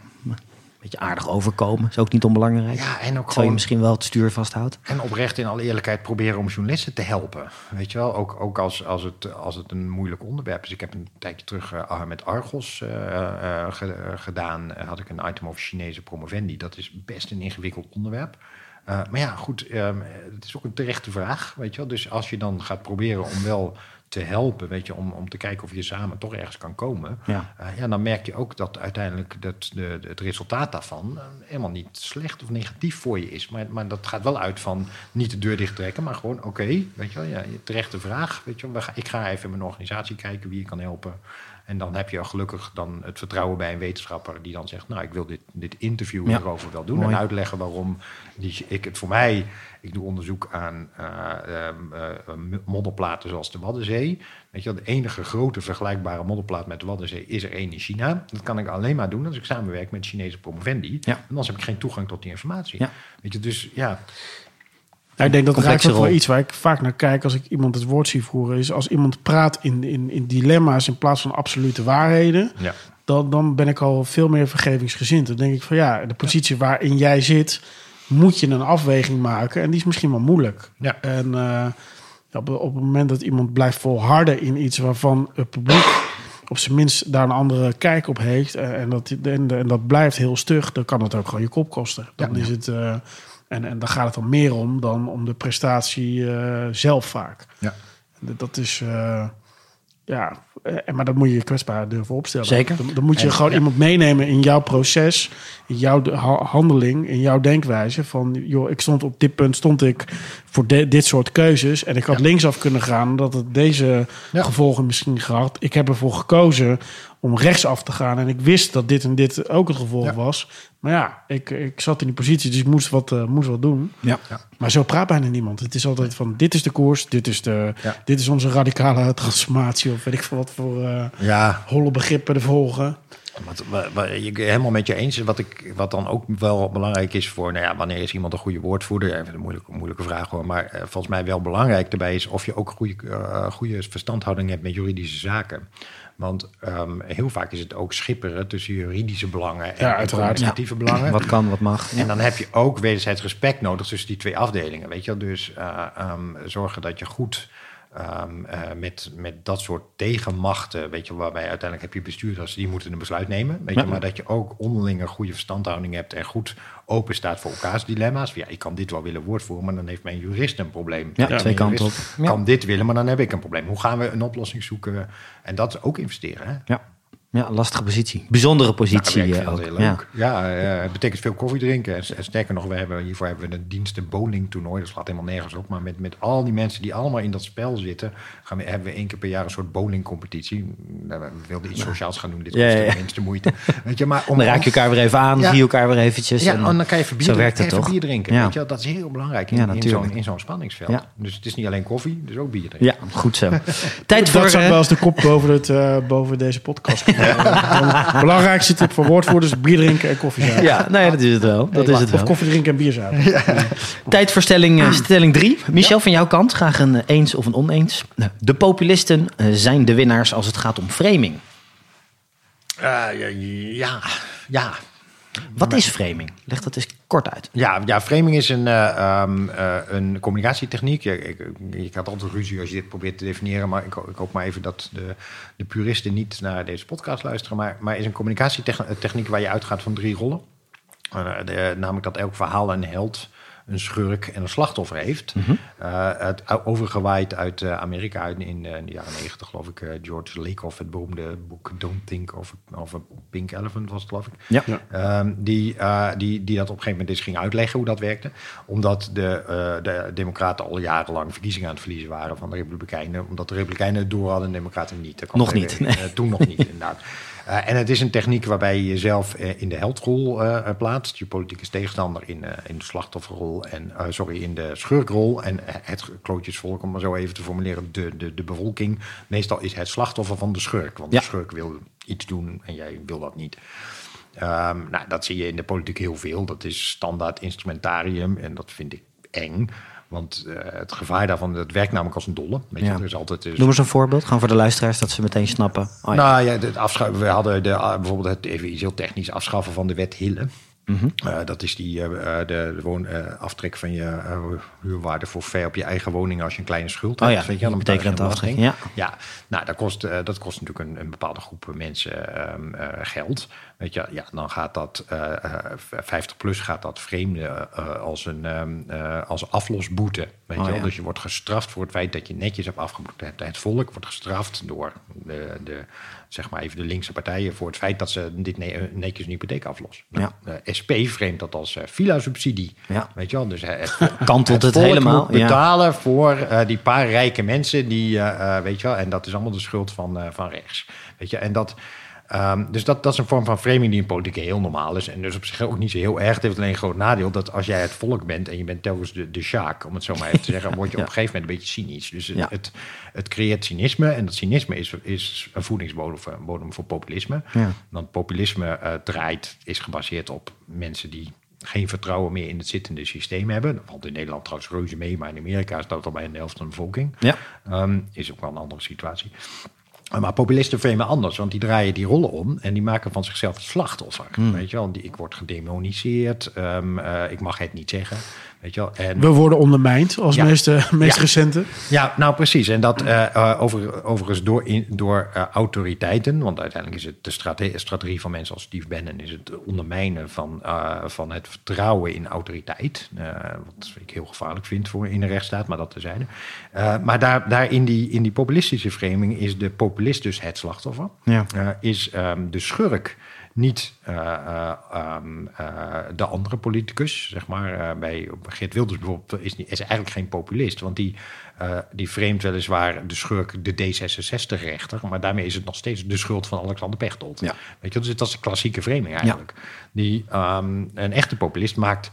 beetje aardig overkomen. Is ook niet onbelangrijk. ja en ook Terwijl je gewoon... misschien wel het stuur vasthoudt. En oprecht in alle eerlijkheid proberen om journalisten te helpen. Weet je wel, ook, ook als, als, het, als het een moeilijk onderwerp is. Ik heb een tijdje terug eh, met Argos eh, eh, ge- gedaan. Had ik een item over Chinese promovendi. Dat is best een ingewikkeld onderwerp. Maar ja, goed, ehm, het is ook een terechte vraag. Weet je wel? Dus als je dan gaat proberen om wel te helpen, weet je, om, om te kijken of je samen toch ergens kan komen. Ja. Eh, ja, dan merk je ook dat uiteindelijk dat de, het resultaat daarvan eh, helemaal niet slecht of negatief voor je is. Maar, maar dat gaat wel uit van niet de deur dicht trekken, maar gewoon oké, weet je wel, ja, terechte vraag. Weet je wel, ik ga even in mijn organisatie kijken wie je kan helpen. En dan heb je gelukkig dan het vertrouwen bij een wetenschapper die dan zegt, nou, ik wil dit, dit interview Ja. hierover wel doen Mooi. en uitleggen waarom die, ik het voor mij, ik doe onderzoek aan eh, ehm, eh, modderplaten zoals de Waddenzee. Weet je, de enige grote vergelijkbare modderplaat met de Waddenzee is er één in China. Dat kan ik alleen maar doen als ik samenwerk met Chinese promovendi. Ja. En anders heb ik geen toegang tot die informatie. Ja. Weet je, dus ja, Nou, ik denk dat raakt Complexe ook wel iets waar ik vaak naar kijk als ik iemand het woord zie voeren. Is als iemand praat in, in, in dilemma's in plaats van absolute waarheden. ja. Dan, dan ben ik al veel meer vergevingsgezind. Dan denk ik van ja, de positie waarin jij zit, moet je een afweging maken. En die is misschien wel moeilijk. Ja. En eh, op, op het moment dat iemand blijft volharden in iets waarvan het publiek op zijn minst daar een andere kijk op heeft. eh, en, dat, en, en dat blijft heel stug, dan kan het ook gewoon je kop kosten. Dan Ja. is het. eh, en, en daar gaat het dan meer om dan om de prestatie zelf vaak. Ja. Dat- is. Ja, eh, maar dat moet je kwetsbaar durven opstellen. Zeker. Dan, dan moet je En- gewoon ja. iemand meenemen in jouw proces, in jouw de- ha- handeling, in jouw denkwijze. Van, joh, ik stond op dit punt stond ik voor de- dit soort keuzes en ik had Ja. linksaf kunnen gaan, dat het deze Ja. gevolgen misschien gehad. Ik heb ervoor gekozen om rechtsaf te gaan en ik wist dat dit en dit ook het gevolg Ja. was. Maar ja, ik, ik zat in die positie, dus ik moest wat, eh, moest wat doen. Ja. Maar zo praat bijna niemand. Het is altijd van, dit is de koers, dit is, de, Ja. dit is onze radicale transformatie... of weet ik veel wat voor eh, ja, holle begrippen er volgen. Wat, wat, wat ik helemaal met je eens is, wat, ik, wat dan ook wel belangrijk is voor, nou ja, wanneer is iemand een goede woordvoerder? Even een moeilijke, moeilijke vraag hoor, maar eh, volgens mij wel belangrijk daarbij is of je ook goede, goede verstandhouding hebt met juridische zaken. Want ehm, heel vaak is het ook schipperen tussen juridische belangen en, Ja, communicatieve belangen. Wat kan, wat mag. En dan heb je ook wederzijds respect nodig tussen die twee afdelingen. Weet je wel? Dus eh, ehm, zorgen dat je goed ehm, eh, met, met dat soort tegenmachten, weet je, waarbij uiteindelijk heb je bestuurders die moeten een besluit nemen. Weet je, Ja. maar dat je ook onderling een goede verstandhouding hebt en goed open staat voor elkaars dilemma's. Ja, ik kan dit wel willen woordvoeren, maar dan heeft mijn jurist een probleem. Ja, Mijn twee kanten op. Ja. Kan dit willen, maar dan heb ik een probleem. Hoe gaan we een oplossing zoeken? En dat ook investeren. Hè? Ja. Ja, lastige positie. Bijzondere positie Ja, eh, ik vind ook. heel Ja. leuk. Ja, eh, het betekent veel koffie drinken. En, en sterker nog, we hebben, hiervoor hebben we een dienst, een bowlingtoernooi. Dat slaat helemaal nergens op. Maar met, met al die mensen die allemaal in dat spel zitten... Gaan we, hebben we één keer per jaar een soort bowlingcompetitie. Nou, we wilden iets sociaals gaan doen. Dit Ja, kost ja, ja. de minste moeite. Weet je, maar om, Dan raak je elkaar weer even aan, Ja. zie je elkaar weer eventjes. ja, en- en dan kan je even bier, zo drinken, werkt het even toch? bier drinken. Ja. Weet je, dat is heel belangrijk in, Ja, in natuurlijk. zo'n in zo'n spanningsveld. Ja. Dus het is niet alleen koffie, dus ook bier drinken. ja, goed zo. <laughs> Tijd voor... Dat zou eh, wel eens de kop boven, het, eh, boven deze podcast. <laughs> De belangrijkste tip voor woordvoerders, bier drinken en koffie zuipen. ja, nou ja, dat is het wel. Dat is het Of wel. koffie drinken en bier zuipen. Tijd voor stelling, eh, stelling drie. Michel, van jouw kant, graag een eh, eens of een oneens. Nou, De populisten eh, zijn de winnaars als het gaat om framing. Ja, ja, ja. Wat is framing? Leg dat eens kort uit. Ja, ja, framing is een, eh, ehm, eh, een communicatietechniek. Je, ik, ik had altijd ruzie als je dit probeert te definiëren, maar ik, ik hoop maar even dat de, de puristen niet naar deze podcast luisteren. Maar, maar is een communicatietechniek waar je uitgaat van drie rollen. Eh, de- namelijk dat elk verhaal een held een schurk en een slachtoffer heeft. Mhm. Eh, het overgewaaid uit eh, Amerika uit in, eh, in de jaren negentig, geloof ik. George Lakoff, het beroemde boek Don't Think of, of a Pink Elephant was het, geloof ik. Ja. Ja. Ehm, die, eh, die, die dat op een gegeven moment eens ging uitleggen hoe dat werkte. Omdat de, eh, de Democraten al jarenlang verkiezingen aan het verliezen waren van de Republikeinen. Omdat de Republikeinen het door hadden en de Democraten niet. Nog niet, eh, toen nog niet, inderdaad. <laughs> Eh, en het is een techniek waarbij je jezelf eh, in de heldrol eh, plaatst. Je politieke tegenstander in, in de slachtofferrol. En, sorry, in de schurkrol. En het klootjesvolk, om maar zo even te formuleren, de, de, de bevolking. Meestal is het slachtoffer van de schurk. Want Ja. de schurk wil iets doen en jij wil dat niet. Ehm, nou, dat zie je in de politiek heel veel. Dat is standaard instrumentarium en dat vind ik eng. Want eh, het gevaar daarvan, dat werkt namelijk als een dolle. Weet je, Ja. er altijd, is- Noem eens een voorbeeld, gewoon voor de luisteraars, dat ze meteen snappen. Oh, ja. nou ja, het afscha- we hadden de, ah, bijvoorbeeld het even iets heel technisch afschaffen van de wet Hille. Mhm. Eh, dat is die, eh, eh, de, de woon, aftrek van je huurwaarde voor ver op je eigen woning als je een kleine schuld Oh hebt. ja, weet je, dan betaal je geen hypotheekrenteaftrek, belasting. Ja, nou, dat kost, dat kost natuurlijk een, een bepaalde groep mensen ehm, eh, geld. Weet je, ja, dan gaat dat eh, eh, 50 plus gaat dat vreemde als een ehm, eh, als aflosboete. Weet Oh, je wel? ja. Dus je wordt gestraft voor het feit dat je netjes hebt afgeboekt. Het, het volk wordt gestraft door de, de, zeg maar even de linkse partijen voor het feit dat ze dit ne- netjes een hypotheek aflossen. Ja. De SP vreemdt dat als eh, villa-subsidie. Ja. Weet je wel? Dus eh, het, <laughs> Kantelt het helemaal, ja. betalen voor eh, die paar rijke mensen die, eh, eh, weet je wel, en dat is allemaal de schuld van, eh, van rechts. Weet je, en dat. Ehm, dus dat, dat is een vorm van framing die in politiek heel normaal is. En dus op zich ook niet zo heel erg. Het heeft alleen een groot nadeel dat als jij het volk bent en je bent telkens de, de sjaak, om het zo maar even te zeggen, word je <laughs> Ja. op een gegeven moment een beetje cynisch. Dus het, Ja. het, het creëert cynisme. En dat cynisme is, is een voedingsbodem voor, bodem voor populisme. Ja. Want populisme eh, draait, is gebaseerd op mensen die geen vertrouwen meer in het zittende systeem hebben. Dat valt in Nederland trouwens reuze mee, maar in Amerika is dat al bijna de helft van de bevolking. Ja. Ehm, is ook wel een andere situatie. Uh, Maar populisten framen anders, want die draaien die rollen om en die maken van zichzelf het slachtoffer. Weet je wel, die, ik word gedemoniseerd, ehm, eh, ik mag het niet zeggen. Weet je wel, en We worden ondermijnd als Ja. meest, eh, meest Ja. recente. ja, nou precies. En dat eh, eh, over, overigens door, in, door autoriteiten. Want uiteindelijk is het de strate- strategie van mensen als Steve Bannon... is het ondermijnen van, eh, van het vertrouwen in autoriteit. Eh, wat ik heel gevaarlijk vind voor in een rechtsstaat, maar dat terzijde. Eh maar daar, daar in, die, in die populistische framing is de populist dus het slachtoffer. Ja. Eh, is ehm, de schurk niet eh, eh, ehm, eh, de andere politicus, zeg maar. Bij Geert Wilders bijvoorbeeld is, niet- is eigenlijk geen populist, want die, die vreemdt weliswaar de schurk de D66-rechter, maar daarmee is het nog steeds de schuld van Alexander Pechtold. Ja. Weet je, dus dat is een klassieke framing eigenlijk. Die, ehm, een echte populist maakt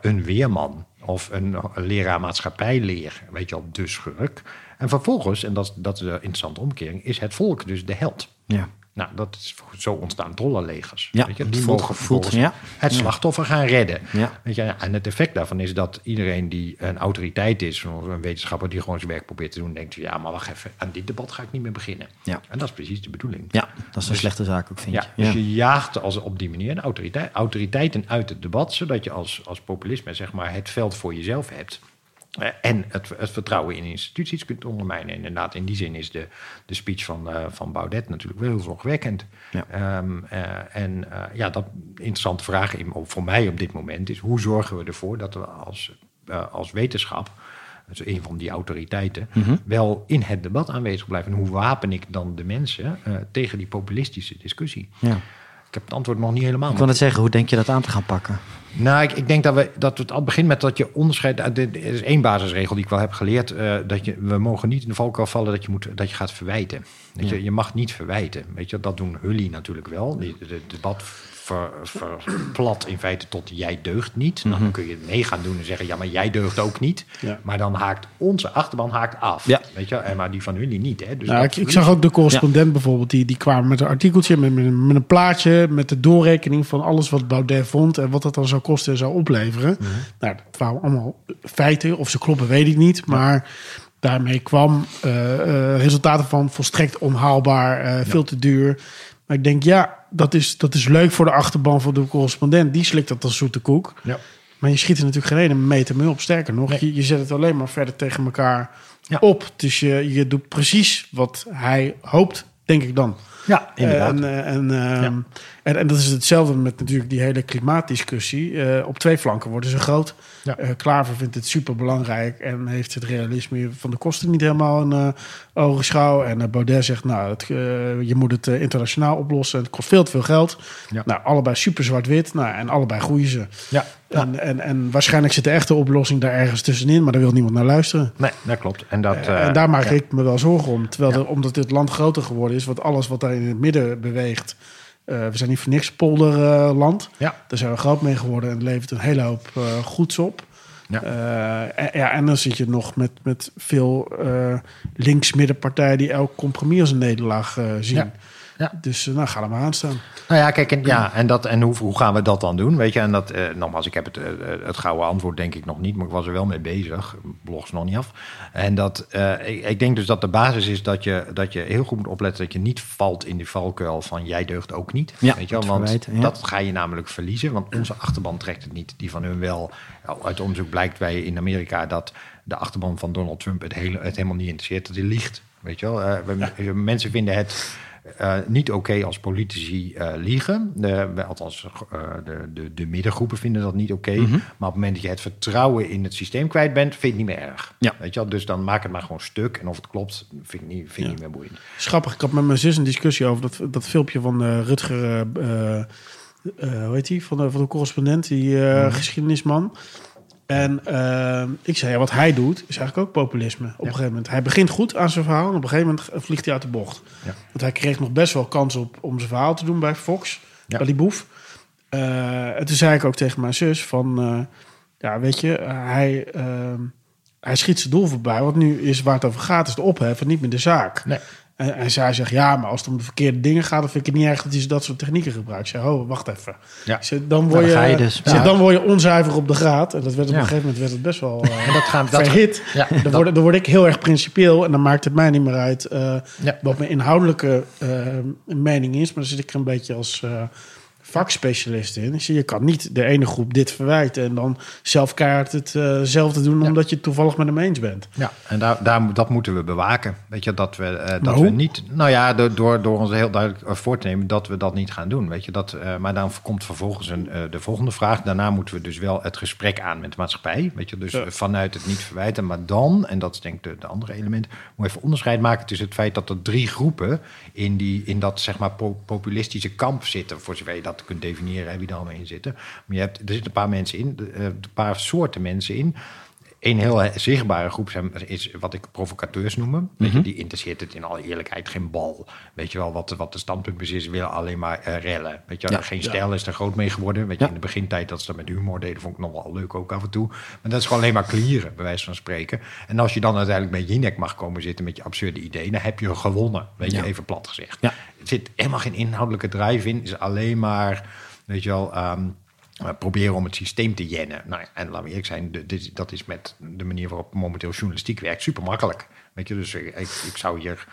een weerman of een, een leraar maatschappijleer, weet je wel, de schurk. En vervolgens, en dat, is- dat is de interessante omkering, is het volk dus de held. Ja. Nou, dat is zo ontstaan trollenlegers. Ja, weet je, die voelt- mogen voelt- vervolgens ja. het slachtoffer gaan redden. Ja. Weet je, en het effect daarvan is dat iedereen die een autoriteit is, of een wetenschapper die gewoon zijn werk probeert te doen, denkt: ja, maar wacht even, aan dit debat ga ik niet meer beginnen. Ja. En dat is precies de bedoeling. ja, dat is een Dus- slechte zaak ook, vind Ja, je. dus je jaagt als, op die manier autoriteit, autoriteiten uit het debat, zodat je als, als populisme zeg maar, het veld voor jezelf hebt. Eh, En het, het vertrouwen in instituties kunt ondermijnen. En inderdaad, in die zin is de, de speech van, eh, van Baudet natuurlijk wel heel zorgwekkend. Ja. Ehm, eh, en ja, dat interessante vraag in, voor mij op dit moment is: hoe zorgen we ervoor dat we als, als wetenschap, dus een van die autoriteiten, Mhm. wel in het debat aanwezig blijven? En hoe wapen ik dan de mensen tegen die populistische discussie? Ja. Ik heb het antwoord nog niet helemaal. Ik wil net zeggen, hoe denk je dat aan te gaan pakken? Nou, ik, ik denk dat, we, dat het al begint met dat je onderscheid. Er is één basisregel die ik wel heb geleerd. eh, dat je, we mogen niet in de valkuil vallen dat je, moet, dat je gaat verwijten. Je, je mag niet verwijten. Weet je, dat doen Hully natuurlijk wel. Het debat ver, verplat in feite tot jij deugt niet. Dan kun je mee gaan doen en zeggen, ja, maar jij deugt ook niet. Ja. Maar dan haakt onze achterban haakt af. Ja. Weet je, en maar die van Hully niet. Hè? Dus Nou, ik, ik zag ook de correspondent bijvoorbeeld, die, die kwamen met een artikeltje, met, met, een, met een plaatje, met de doorrekening van alles wat Baudet vond en wat dat dan zou kosten en zou opleveren. Nou, dat waren allemaal feiten, of ze kloppen, weet ik niet, maar daarmee kwam eh, eh, resultaten van volstrekt onhaalbaar, eh, veel te duur. Maar ik denk, ja, dat is, dat is leuk voor de achterban van de correspondent. Die slikt dat als zoete koek. Ja. Maar je schiet er natuurlijk geen ene meter mee op. Sterker nog, je, je zet het alleen maar verder tegen elkaar Ja. op. Dus je, je doet precies wat hij hoopt Denk ik dan. Ja, inderdaad. En, eh, en, ehm, en, en dat is hetzelfde met natuurlijk die hele klimaatdiscussie. Eh, op twee flanken worden ze groot. Ja. Eh, Klaver vindt het super belangrijk en heeft het realisme van de kosten niet helemaal uh, ogenschouw. En uh, Baudet zegt, nou, het, uh, je moet het internationaal oplossen. Het kost veel te veel geld. Ja. Nou, allebei super zwart-wit. Nou, en allebei groeien ze. ja. En, en, en waarschijnlijk zit de echte oplossing daar ergens tussenin, maar daar wil niemand naar luisteren. Nee, dat klopt. En, dat, en daar maak ik me wel zorgen om. Terwijl er, omdat dit land groter geworden is, wat alles wat daar in het midden beweegt. Uh, we zijn niet voor niks polderland. Ja. Daar zijn we groot mee geworden en het levert een hele hoop uh, goeds op. Ja. Uh, en, ja, en dan zit je nog met, met veel uh, links-middenpartijen die elk compromis als een nederlaag uh, zien. Ja. Ja. Dus nou, ga er maar aan staan. Nou ja, kijk, en, ja, en, dat, en hoe, hoe gaan we dat dan doen? Weet je, en dat, uh, nogmaals, ik heb het, uh, het gouden antwoord denk ik nog niet, maar ik was er wel mee bezig. Blogs nog niet af. En dat, uh, ik, ik, denk dus dat de basis is dat je, dat je heel goed moet opletten dat je niet valt in die valkuil van jij deugt ook niet. Ja, weet je wel? Want ja. dat ga je namelijk verliezen, want onze achterban trekt het niet. Die van hun wel. Nou, uit onderzoek blijkt wij in Amerika dat de achterban van Donald Trump het, hele, het helemaal niet interesseert, dat hij liegt. Weet je wel? we, ja. Mensen vinden het uh, niet oké okay als politici uh, liegen. De, althans, uh, de, de, de, middengroepen vinden dat niet oké. Okay. Mm -hmm. Maar op het moment dat je het vertrouwen in het systeem kwijt bent, vind het niet meer erg. Ja. Weet je wel? Dus dan maak het maar gewoon stuk. En of het klopt, vind ik niet, vind ik ja. niet meer boeiend. Schappig, ik had met mijn zus een discussie over dat, dat filmpje van Rutger... hoe heet die? Van de, van de correspondent, die mm -hmm. geschiedenisman. En uh, ik zei, ja, wat hij doet, is eigenlijk ook populisme. Op ja. een gegeven moment. Hij begint goed aan zijn verhaal en op een gegeven moment vliegt hij uit de bocht. Ja. Want hij kreeg nog best wel kans op om zijn verhaal te doen bij Fox, bij die boef. Uh, en toen zei ik ook tegen mijn zus van, uh, ja, weet je, hij, hij schiet zijn doel voorbij. Want nu is waar het over gaat, is de ophef en niet meer de zaak. Nee. En, en zij zegt, ja, maar als het om de verkeerde dingen gaat... dan vind ik het niet erg dat hij dat soort technieken gebruikt. Ik zei, oh, wacht even. Ja. Dan, word Nou, je, dan ga je dus- dan word je onzuiver op de graad. En dat werd op Ja. een gegeven moment werd het best wel uh, <laughs> En dat gaan dat, verhit. Ja, Dan dat- word, dan word ik heel erg principieel. En dan maakt het mij niet meer uit eh, wat mijn inhoudelijke eh, mening is. Maar dan zit ik er een beetje als... eh, vakspecialist in. Je kan niet de ene groep dit verwijten... en dan zelf keihard hetzelfde doen... Ja. omdat je het toevallig met hem eens bent. Ja, en daar, daar, dat moeten we bewaken. Weet je, dat we, eh, dat we hoe? niet. Nou ja, door, door, door ons heel duidelijk eh, voor te nemen dat we dat niet gaan doen. Weet je, dat, eh, maar dan komt vervolgens een, eh, de volgende vraag. Daarna moeten we dus wel het gesprek aan met de maatschappij. Weet je, dus Ja. eh, vanuit het niet verwijten. Maar dan, en dat is denk ik de, de andere element, moet even onderscheid maken tussen het feit dat er drie groepen in, die, in dat zeg maar po- populistische kamp zitten. Voor zover je dat kunt definiëren, wie er allemaal in zitten. Maar je hebt, er zitten een paar mensen in, eh, een paar soorten mensen in. Een heel zichtbare groep zijn, is wat ik provocateurs noem. Je, die interesseert het in alle eerlijkheid geen bal. Weet je wel, wat, wat de standpunt is, willen alleen maar eh, rellen. Weet je Ja. geen stijl is er groot mee geworden. Weet je, Ja. in de begintijd dat ze dat met humor deden, vond ik nog wel leuk ook af en toe. Maar dat is gewoon alleen maar klieren, bij wijze van spreken. En als je dan uiteindelijk met Jinek mag komen zitten met je absurde ideeën, dan heb je gewonnen. Weet je, even plat gezegd. Ja. Er zit helemaal geen inhoudelijke drive in. Is alleen maar, weet je wel... ehm, proberen om het systeem te jennen. Nou, ja, en laten we eerlijk zijn, de- dat is met de manier waarop momenteel journalistiek werkt super makkelijk. Weet je, dus ik, ik, zou hier,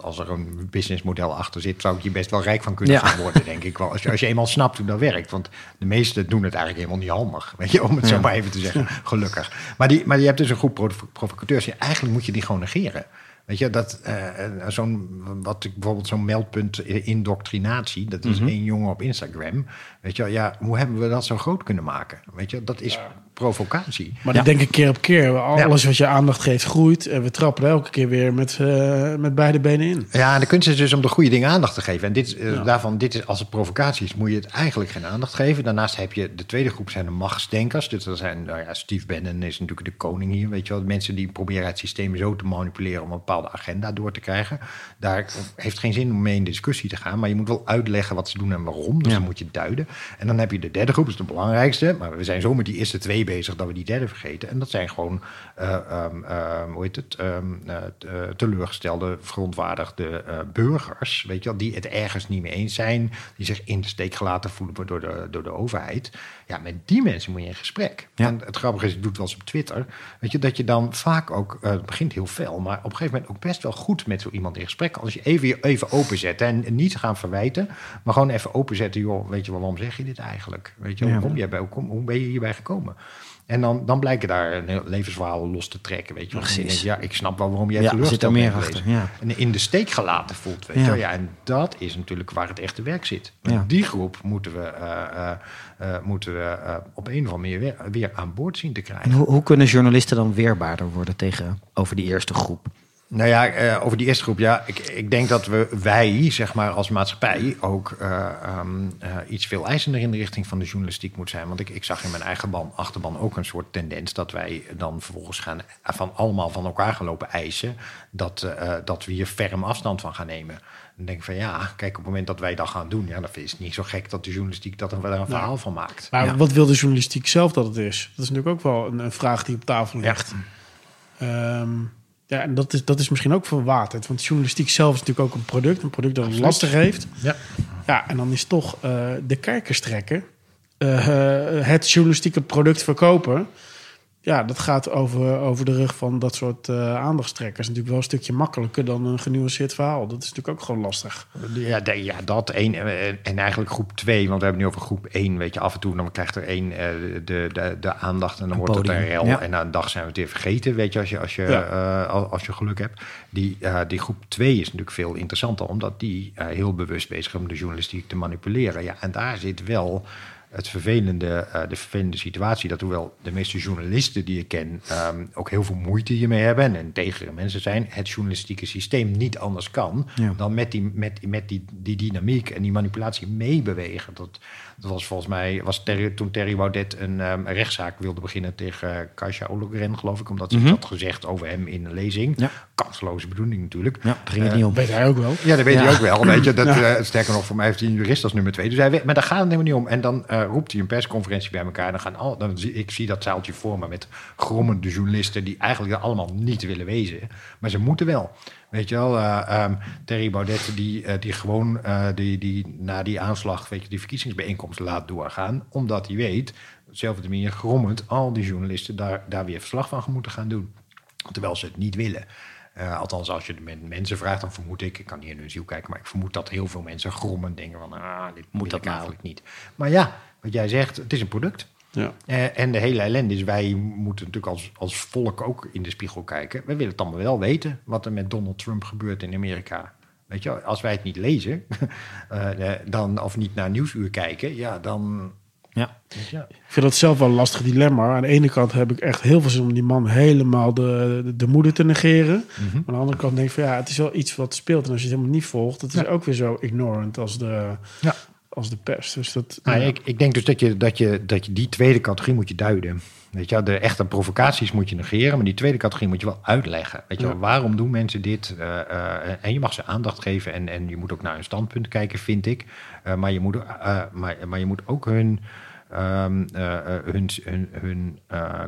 als er een businessmodel achter zit, zou ik hier best wel rijk van kunnen Ja. gaan worden, denk ik wel. Als je, als je eenmaal snapt hoe dat werkt. Want de meesten doen het eigenlijk helemaal niet handig, weet je, om het zo maar even te zeggen. Gelukkig. Maar, die, maar je hebt dus een groep provo- provocateurs. Eigenlijk moet je die gewoon negeren. Weet je, dat eh, eh, zo'n, wat ik bijvoorbeeld zo'n meldpunt indoctrinatie, dat is één jongen op Instagram. Weet je, wel, ja, hoe hebben we dat zo groot kunnen maken? Weet je, dat is provocatie. Maar Ja. dat denk ik keer op keer. Alles wat je aandacht geeft groeit. En we trappen elke keer weer met, eh, met beide benen in. Ja, de kunst is dus om de goede dingen aandacht te geven. En dit, Ja. daarvan, dit is, als het provocatie is, moet je het eigenlijk geen aandacht geven. Daarnaast heb je de tweede groep zijn de machtsdenkers. Dus dat zijn, nou ja, Steve Bannon is natuurlijk de koning hier. Weet je wel, mensen die proberen het systeem zo te manipuleren om een bepaalde agenda door te krijgen. Daar heeft geen zin om mee in discussie te gaan. Maar je moet wel uitleggen wat ze doen en waarom. Dus Ja. dan moet je duiden. En dan heb je de derde groep, dat is de belangrijkste. Maar we zijn zo met die eerste twee bezig dat we die derde vergeten. En dat zijn gewoon, ehm, hoe heet het, ehm, eh, eh, teleurgestelde, verontwaardigde burgers. Weet je wel, die het ergens niet mee eens zijn. Die zich in de steek gelaten voelen door de, door de overheid. Ja, met die mensen moet je in gesprek. Ja. En het grappige is, ik doe het wel eens op Twitter. Weet je, dat je dan vaak ook, het begint heel fel, maar op een gegeven moment ook best wel goed met zo iemand in gesprek. Als je even, even openzet en niet gaan verwijten, maar gewoon even openzetten. Joh, weet je wel, waarom zeg je dit eigenlijk? Weet je, hoe, kom jij bij, hoe, kom- hoe ben je hierbij gekomen? En dan, dan blijken daar een heel levensverhaal los te trekken, weet je je Precies. ja, ik snap wel waarom jij Ja, er zit teleurgesteld er meer achter. Ja. En in de steek gelaten voelt, weet je. Ja, en dat is natuurlijk waar het echte werk zit. Ja. Die groep moeten we, eh, eh, eh, moeten we op een of andere manier weer, weer aan boord zien te krijgen. En hoe, hoe kunnen journalisten dan weerbaarder worden tegenover die eerste groep? Nou ja, eh, over die eerste groep. Ja, ik, ik denk dat we, wij, zeg maar, als maatschappij ook eh, ehm, eh, iets veel eisender in de richting van de journalistiek moet zijn. Want ik, ik zag in mijn eigen ban, achterban ook een soort tendens dat wij dan vervolgens gaan van allemaal van elkaar gaan lopen eisen. Dat, dat we hier ferm afstand van gaan nemen. Dan denk ik van ja, kijk, op het moment dat wij dat gaan doen, ja, dan is het niet zo gek dat de journalistiek dat er wel een verhaal van maakt. Maar Ja. wat wil de journalistiek zelf dat het is? Dat is natuurlijk ook wel een, een vraag die op tafel ligt. Ehm, ja, en dat is, dat is misschien ook verwaterd. Want journalistiek zelf is natuurlijk ook een product. Een product dat het lastig heeft. Ja. Ja, en dan is toch eh, de kijkers trekken. eh, het journalistieke product verkopen. Ja, dat gaat over, over de rug van dat soort eh aandachtstrekkers. Natuurlijk wel een stukje makkelijker dan een genuanceerd verhaal. Dat is natuurlijk ook gewoon lastig. Ja, de- ja dat één. eh, En eigenlijk groep twee, want we hebben nu over groep één. Weet je, af en toe dan krijgt er één eh, de, de, de aandacht en dan Een wordt het een rel. ja. En na een dag zijn we het weer vergeten, weet je, als je, als je, Ja. als- je geluk hebt. Die, die groep twee is natuurlijk veel interessanter, omdat die heel bewust bezig is om de journalistiek te manipuleren. Ja, en daar zit wel het vervelende, eh, de vervelende situatie dat hoewel de meeste journalisten die ik ken ehm, ook heel veel moeite hiermee hebben en integere mensen zijn, het journalistieke systeem niet anders kan Ja. dan met, die, met, met die, die dynamiek en die manipulatie meebewegen. Dat, dat was volgens mij, was Terry, toen Terry Baudet een, ehm, een rechtszaak wilde beginnen tegen uh, Kasia Ollogren, geloof ik, omdat ze iets had gezegd over hem in een lezing. Ja. Kansloze bedoeling natuurlijk. Ja, daar ging het Eh, niet om. Weet hij ook wel. ja, dat weet Ja. hij ook wel. Weet je, dat, eh, sterker nog, voor mij heeft hij een jurist als nummer twee. Dus hij weet, maar daar gaat het helemaal niet om. En dan eh, roept hij een persconferentie bij elkaar. En dan gaan al, dan zie, ik zie dat zaaltje voor me met grommende journalisten... die eigenlijk er allemaal niet willen wezen. Maar ze moeten wel. Weet je wel, eh, ehm, Terry Baudet die, eh, die gewoon eh, die, die, na die aanslag... Weet je, die verkiezingsbijeenkomst laat doorgaan. Omdat hij weet, op dezelfde manier grommend... al die journalisten daar, daar weer verslag van moeten gaan doen. Terwijl ze het niet willen. Althans, als je met mensen vraagt, dan vermoed ik, ik kan niet in hun ziel kijken, maar ik vermoed dat heel veel mensen grommen denken van, ah, dit moet dat dat nou? eigenlijk niet. Maar ja, wat jij zegt, het is een product. Ja. Eh, en de hele ellende is, wij moeten natuurlijk als, als volk ook in de spiegel kijken. We willen het allemaal wel weten, wat er met Donald Trump gebeurt in Amerika. Weet je, als wij het niet lezen, <laughs> eh, eh, dan, of niet naar Nieuwsuur kijken, ja, dan... Ja. Ja. Ik vind dat zelf wel een lastig dilemma. Aan de ene kant heb ik echt heel veel zin om die man helemaal de, de, de moeder te negeren. Mhm. Aan de andere kant denk ik van ja, het is wel iets wat speelt. En als je het helemaal niet volgt, dat is Ja. ook weer zo ignorant als de, Ja. Als de pers. Dus dat, Nou, ja. ik, ik denk dus dat je, dat, je, dat je die tweede categorie moet je duiden. Weet je, de echte provocaties moet je negeren, maar die tweede categorie moet je wel uitleggen. Weet je, Ja. waarom doen mensen dit? Eh, eh, en je mag ze aandacht geven en, en je moet ook naar hun standpunt kijken, vind ik. Eh, maar, je moet, maar, maar je moet ook hun, ehm, eh, eh, hun, hun, hun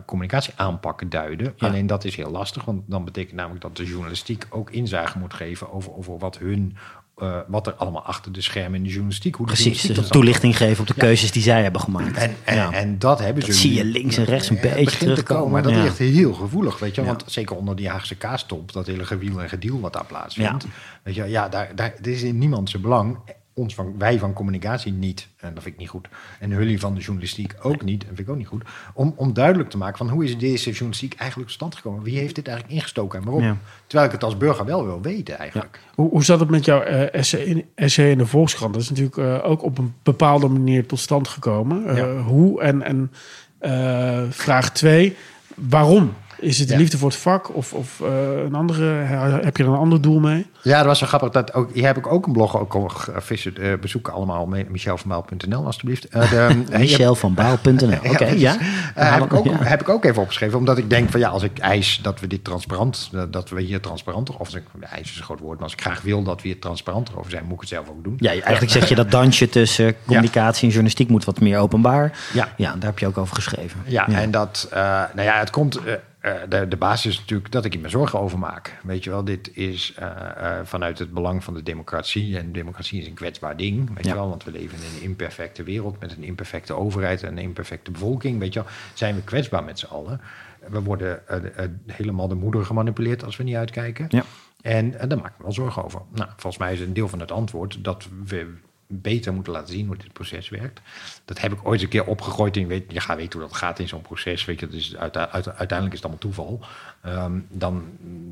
communicatie aanpakken duiden. Ja. Alleen dat is heel lastig, want dan betekent namelijk dat de journalistiek ook inzage moet geven over, over wat hun. Eh, wat er allemaal achter de schermen in de journalistiek. Hoe de Precies, journalistiek dus toelichting geven op de keuzes die zij hebben gemaakt. en, en, Ja. en dat hebben Dat ze. zie nu- je links en rechts een beetje begint te komen, Maar dat ja. is echt heel gevoelig, weet je. Want zeker onder die Haagse kaastop, dat hele gewiel en gediel wat daar plaatsvindt. Weet je, ja, daar, daar, dit is in niemand zijn belang. Ons van, wij van communicatie niet, en dat vind ik niet goed. En jullie van de journalistiek ook niet, en vind ik ook niet goed. Om, om duidelijk te maken van hoe is deze journalistiek eigenlijk tot stand gekomen? Wie heeft dit eigenlijk ingestoken en waarom? Ja. Terwijl ik het als burger wel wil weten eigenlijk. Hoe, hoe zat het met jouw eh, essay, in, essay in de Volkskrant? Dat is natuurlijk eh, ook op een bepaalde manier tot stand gekomen. Eh, Ja. Hoe? En, en eh, vraag twee, waarom? Is het de Ja. liefde voor het vak of, of eh, een andere, heb je er een ander doel mee? Ja, dat was zo grappig. Dat ook, hier heb ik ook een blog ook visit, eh, bezoeken allemaal. michelvanbaal.nl alsjeblieft. Eh, de, <laughs> Michelvanbaal.nl. <laughs> Oké, ja. Eh, heb, ik ook, Ja. heb ik ook even opgeschreven, omdat ik denk van ja, als ik eis dat we dit transparant, dat we hier transparanter, of als ik, eis is een groot woord, maar als ik graag wil dat we hier transparanter over zijn, moet ik het zelf ook doen. Ja, eigenlijk zeg je dat dansje tussen communicatie en journalistiek moet wat meer openbaar. Ja. Ja, daar heb je ook over geschreven. Ja, en dat, eh, nou ja, het komt. Eh, de, de basis is natuurlijk dat ik hier me zorgen over maak. Weet je wel, dit is eh, eh, vanuit het belang van de democratie. En democratie is een kwetsbaar ding, weet Ja. je wel. Want we leven in een imperfecte wereld met een imperfecte overheid en een imperfecte bevolking. Weet je wel, zijn we kwetsbaar met z'n allen. We worden helemaal de moeder gemanipuleerd als we niet uitkijken. Ja. En, en daar maak ik me wel zorgen over. Nou, volgens mij is een deel van het antwoord dat we beter moeten laten zien hoe dit proces werkt. Dat heb ik ooit een keer opgegooid. En je, weet, je gaat weten hoe dat gaat in zo'n proces. Weet je, dus uit, uit, uiteindelijk is het allemaal toeval. Ehm, dan,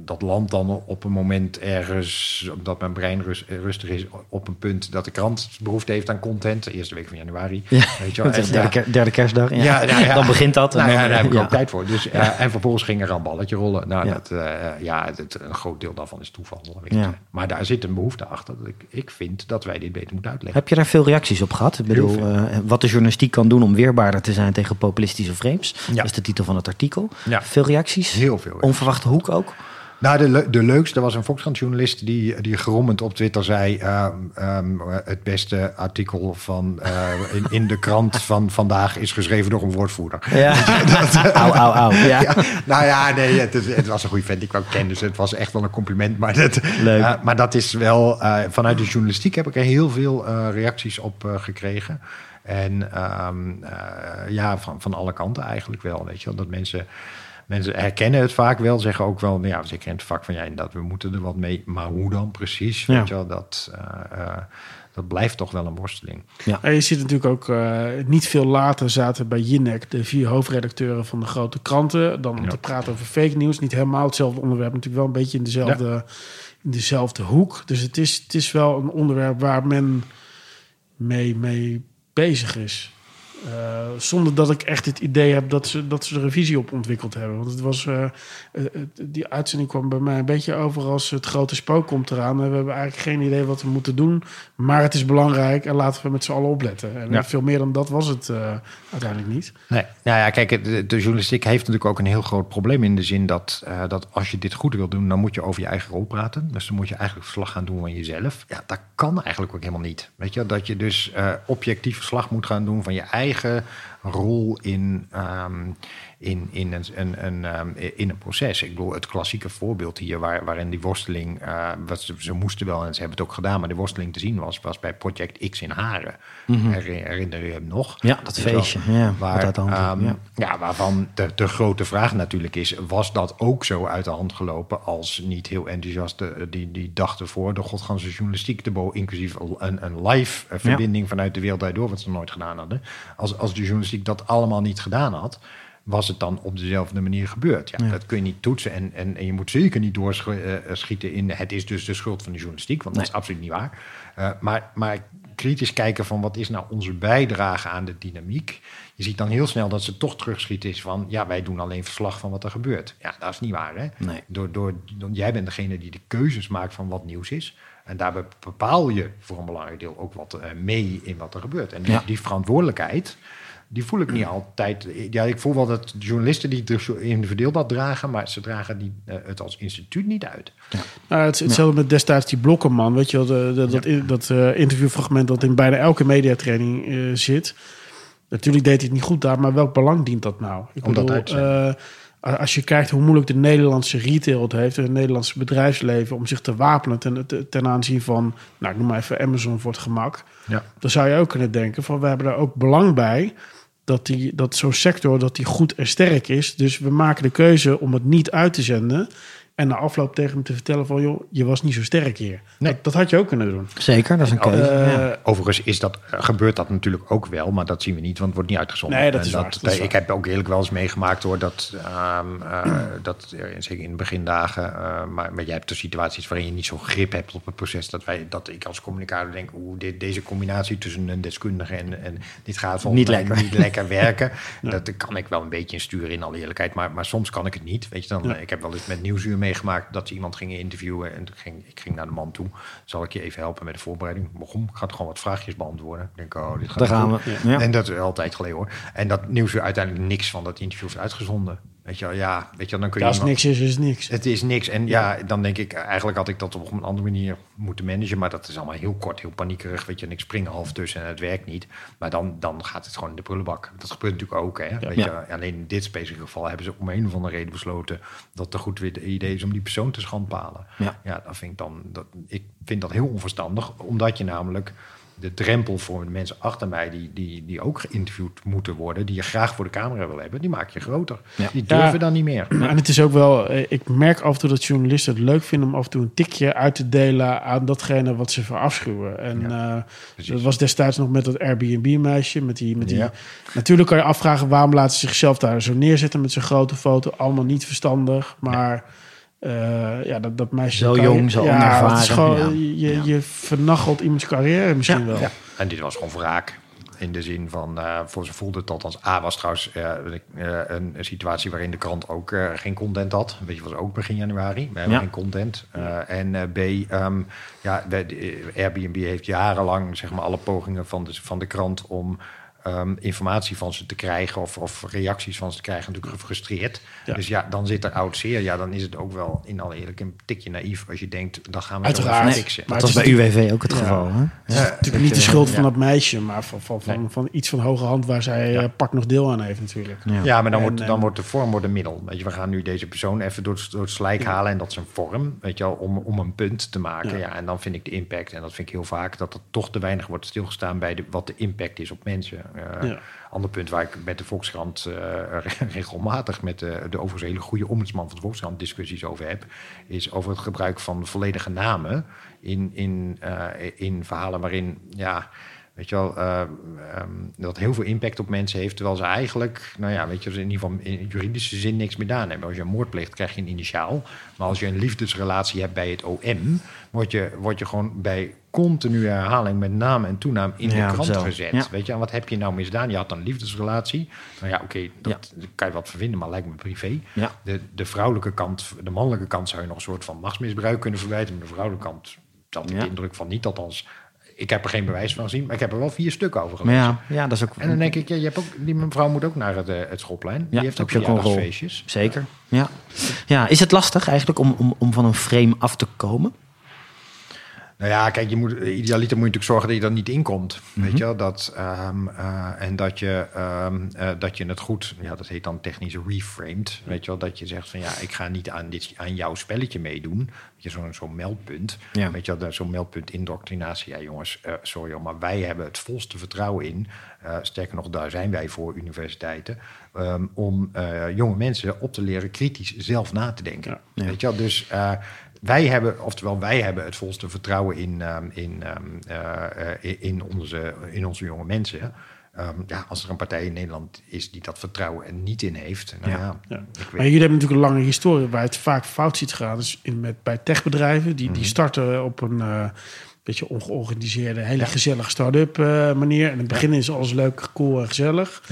dat land dan op een moment ergens, omdat mijn brein rust, rustig is, op een punt dat de krant behoefte heeft aan content. De eerste week van januari. Ja, weet je <laughs> wel. En, derde, ker- derde kerstdag. Ja. Ja, nou ja. Dan begint dat. nou dan- daar heb ik ook tijd voor. Dus, eh, en vervolgens ging er een balletje rollen. Nou, Ja. dat, eh, ja, een groot deel daarvan is toeval. Maar daar zit een behoefte achter. Dat ik, ik vind dat wij dit beter moeten uitleggen. Heb je daar veel reacties op gehad? Ik bedoel, eh, wat de journalistiek kan doen om weerbaarder te zijn tegen populistische frames. Ja. Dat is de titel van het artikel. Ja. Veel reacties? Heel veel. Onverwachte hoek ook? Nou, de, le- de leukste was een Volkskrant-journalist die, die gerommend op Twitter zei... ehm, ehm, het beste artikel van, eh, in, in de krant van vandaag is geschreven door een woordvoerder. Ja. Auw, auw, auw. Ja. Ja, nou ja, nee, het, was een goede vent die ik ook ken, dus het was echt wel een compliment. Maar dat, Leuk. eh, maar dat is wel, eh, vanuit de journalistiek heb ik er heel veel eh, reacties op eh, gekregen. En ehm, eh, ja, van, van alle kanten eigenlijk wel, weet je wel. Dat mensen, mensen herkennen het vaak wel, zeggen ook wel, nou ja, zeker in het vak van, ja, dat we moeten er wat mee. Maar hoe dan precies, Ja. weet je wel, dat... eh, eh, dat blijft toch wel een worsteling. En je ziet natuurlijk ook, eh, niet veel later zaten bij Jinek de vier hoofdredacteuren van de grote kranten. Dan om Ja. te praten over fake nieuws. Niet helemaal hetzelfde onderwerp, natuurlijk wel een beetje in dezelfde, in dezelfde hoek. Dus het is, het is wel een onderwerp waar men mee, mee bezig is. Eh, zonder dat ik echt het idee heb dat ze, dat ze er een visie op ontwikkeld hebben. Want het was, eh, eh, die uitzending kwam bij mij een beetje over als het grote spook komt eraan. En we hebben eigenlijk geen idee wat we moeten doen. Maar het is belangrijk en laten we met z'n allen opletten. En Ja. veel meer dan dat was het uiteindelijk niet. Nee, nou ja, kijk, de, de journalistiek heeft natuurlijk ook een heel groot probleem in de zin dat, dat als je dit goed wil doen, dan moet je over je eigen rol praten. Dus dan moet je eigenlijk verslag gaan doen van jezelf. Ja, dat kan eigenlijk ook helemaal niet. Weet je, dat je dus objectief verslag moet gaan doen van je eigen rol in, ehm, in, in, een, een, een, ehm, in een proces. Ik bedoel, het klassieke voorbeeld hier, waar, waarin die worsteling, eh, wat ze, ze moesten wel, en ze hebben het ook gedaan, maar de worsteling te zien was, was bij Project X in Haren. Herinner, herinner je hem nog? Ja, dat wel? feestje. Ja, Waar, de ehm, ja. ja, waarvan de, de grote vraag natuurlijk is: was dat ook zo uit de hand gelopen als niet heel enthousiasten eh, die, die dachten voor de godganse journalistiek erbo, inclusief een, een live eh, verbinding vanuit de wereld daardoor, wat ze nooit gedaan hadden. Als, als de journalistiek dat allemaal niet gedaan had. Was het dan op dezelfde manier gebeurd? Ja, Dat kun je niet toetsen. En, en, en je moet zeker niet doorschieten in het is dus de schuld van de journalistiek. Want dat is absoluut niet waar. Eh, maar, maar kritisch kijken van wat is nou onze bijdrage aan de dynamiek. Je ziet dan heel snel dat ze toch terugschieten is van... ja, wij doen alleen verslag van wat er gebeurt. Ja, dat is niet waar, hè? Nee. Door, door, door- jij bent degene die de keuzes maakt van wat nieuws is. En daarbij bepaal je voor een belangrijk deel ook wat eh, mee in wat er gebeurt. En Ja. die verantwoordelijkheid, die voel ik niet altijd. Ja, ik voel wel dat de journalisten die het individueel dat dragen... maar ze dragen die, eh, het als instituut niet uit. Nou, het hetzelfde met destijds die Blokkerman. Weet je wel, de, de- dat, in- dat eh, interviewfragment dat in bijna elke mediatraining eh, zit. Natuurlijk deed hij het niet goed daar, maar welk belang dient dat nou? Ik Om dat uit te eh, als je kijkt hoe moeilijk de Nederlandse retail het heeft... en het Nederlandse bedrijfsleven om zich te wapenen ten, ten- ten aanzien van... nou, ik noem maar even Amazon voor het gemak. Ja. Dan zou je ook kunnen denken van we hebben daar ook belang bij... dat, die, dat zo'n sector dat die goed en sterk is. Dus we maken de keuze om het niet uit te zenden... en na afloop tegen hem te vertellen van... joh, je was niet zo sterk hier. Nee. Dat, dat had je ook kunnen doen. Zeker, dat is een keuze. Eh, ja. Overigens is dat, gebeurt dat natuurlijk ook wel, maar dat zien we niet, want het wordt niet uitgezonden. Nee, dat En is waar, dat is ik waar. heb ook eerlijk wel eens meegemaakt hoor, dat, ehm, eh, dat eh, zeker in de begindagen, eh, maar, maar jij hebt de situaties waarin je niet zo grip hebt op het proces, dat, wij, dat ik als communicator denk, oeh, dit, deze combinatie tussen een deskundige en, en dit gaat volgens Niet mij lekker. niet lekker werken. <laughs> Dat kan ik wel een beetje insturen in alle eerlijkheid, maar, maar soms kan ik het niet. Weet je dan, Ja. ik heb wel eens met Nieuwsuur meegemaakt dat ze iemand gingen interviewen en toen ging, ik ging naar de man toe, zal ik je even helpen met de voorbereiding? Waarom? Ik ga gewoon wat vraagjes beantwoorden. Ik denk, oh, dit gaat Daar gaan we. Ja. En dat is altijd geleden hoor. En dat nieuws weer uiteindelijk niks van dat interview is uitgezonden. Weet je wel, ja, weet je wel, dan kun je als niks is, is niks. Het is niks. En ja, dan denk ik, eigenlijk had ik dat op een andere manier moeten managen. Maar dat is allemaal heel kort, heel paniekerig. Weet je, en ik spring er half tussen en het werkt niet. Maar dan, dan gaat het gewoon in de prullenbak. Dat gebeurt natuurlijk ook. Hè? Weet Ja. je, alleen in dit specifieke geval hebben ze om een of andere reden besloten dat het een goed idee is om die persoon te schandpalen. Ja. ja dat vind ik dan. Dat, ik vind dat heel onverstandig, omdat je namelijk de drempel voor de mensen achter mij... Die, die, die ook geïnterviewd moeten worden... die je graag voor de camera wil hebben... die maak je groter. Ja. Die durven Ja. dan niet meer. En het is ook wel, eh, ik merk af en toe dat journalisten het leuk vinden om af en toe een tikje uit te delen aan datgene wat ze verafschuwen. En eh, dat was destijds nog met dat Airbnb-meisje. Met die, met die, Ja. Natuurlijk kan je afvragen waarom laten ze zichzelf daar zo neerzetten met zo'n grote foto. Allemaal niet verstandig, maar eh, ja, dat, dat meisje. Zo jong, zo ja, onervaren. het is gewoon, Ja. Je, Ja. je vernachelt iemands carrière misschien wel. Ja. En dit was gewoon wraak. In de zin van, eh voor ze voelde het althans. A was trouwens eh, een, een situatie waarin de krant ook eh, geen content had. Weet je, was ook begin januari. We hebben Ja. geen content. Eh, en eh, B, ehm, ja, de, de- Airbnb heeft jarenlang zeg maar alle pogingen van de, van de krant om ehm, informatie van ze te krijgen of, of reacties van ze te krijgen natuurlijk gefrustreerd. Ja. Dus ja, dan zit er oud zeer. Ja, dan is het ook wel in alle eerlijk een tikje naïef als je denkt, dan gaan we Uiteraard. fixen. Maar Dat was is bij UWV ook het Ja. geval. Hè? Het is natuurlijk niet de schuld van dat meisje, maar van, van, van, Nee. van iets van hoge hand waar zij Ja. eh, pak nog deel aan heeft natuurlijk. Ja. Ja, maar dan, En, wordt, dan eh, wordt de vorm wordt een middel. Weet je, we gaan nu deze persoon even door het, door het slijk halen en dat is een vorm, weet je wel, om, om een punt te maken. Ja. Ja. en dan vind ik de impact, en dat vind ik heel vaak, dat er toch te weinig wordt stilgestaan bij de, wat de impact is op mensen. Eh, Ja. Ander punt waar ik met de Volkskrant eh, regelmatig met de, de overigens hele goede ombudsman van de Volkskrant discussies over heb, is over het gebruik van volledige namen in, in, eh, in verhalen waarin, ja, weet je wel, eh, ehm, dat heel veel impact op mensen heeft, terwijl ze eigenlijk, nou ja, weet je, in ieder geval in juridische zin niks gedaan hebben. Als je een moord pleegt, krijg je een initiaal. Maar als je een liefdesrelatie hebt bij het OM, word je, word je gewoon bij continue herhaling met naam en toenaam in Ja, de krant zo. gezet. Ja. Weet je, en wat heb je nou misdaan? Je had een liefdesrelatie. Nou ja, oké, dat kan je wat van vinden, maar lijkt me privé. De, de vrouwelijke kant, de mannelijke kant zou je nog een soort van machtsmisbruik kunnen verwijten. Maar de vrouwelijke kant Ja. de indruk van niet. Althans, ik heb er geen bewijs van gezien, maar ik heb er wel vier stukken over gelezen. ja, ja, dat is ook... En dan denk ik, ja, je hebt ook, die mevrouw moet ook naar het, eh, het schoolplein. Die heeft ook verjaardagsfeestjes. Zeker. Ja. ja, is het lastig eigenlijk om, om, om van een frame af te komen? Nou ja, kijk, je moet, idealiter moet je natuurlijk zorgen dat je er niet in komt. Mhm. Weet je wel? Dat, ehm, eh, en dat je, ehm, eh, dat je het goed, ja, dat heet dan technisch reframed. Weet je wel? Dat je zegt van ja, ik ga niet aan, dit, aan jouw spelletje meedoen. Weet je, zo'n zo'n meldpunt. Ja. Weet je wel, zo'n meldpunt indoctrinatie. Ja, jongens, eh, sorry hoor, maar wij hebben het volste vertrouwen in. eh, sterker nog, daar zijn wij voor universiteiten. ehm, om eh, jonge mensen op te leren kritisch zelf na te denken. Ja. Weet je wel? Dus eh, wij hebben, oftewel wij hebben het volste vertrouwen in, ehm, in, ehm, eh, eh, in, onze, in onze jonge mensen. Ehm, ja, als er een partij in Nederland is die dat vertrouwen er niet in heeft. Nou Ja. ja, Maar jullie hebben natuurlijk een lange historie waar het vaak fout ziet gaan. Dus in, met, bij techbedrijven, die, Mhm. die starten op een eh, beetje ongeorganiseerde, hele gezellige start-up eh, manier. En in het begin is alles leuk, cool en gezellig.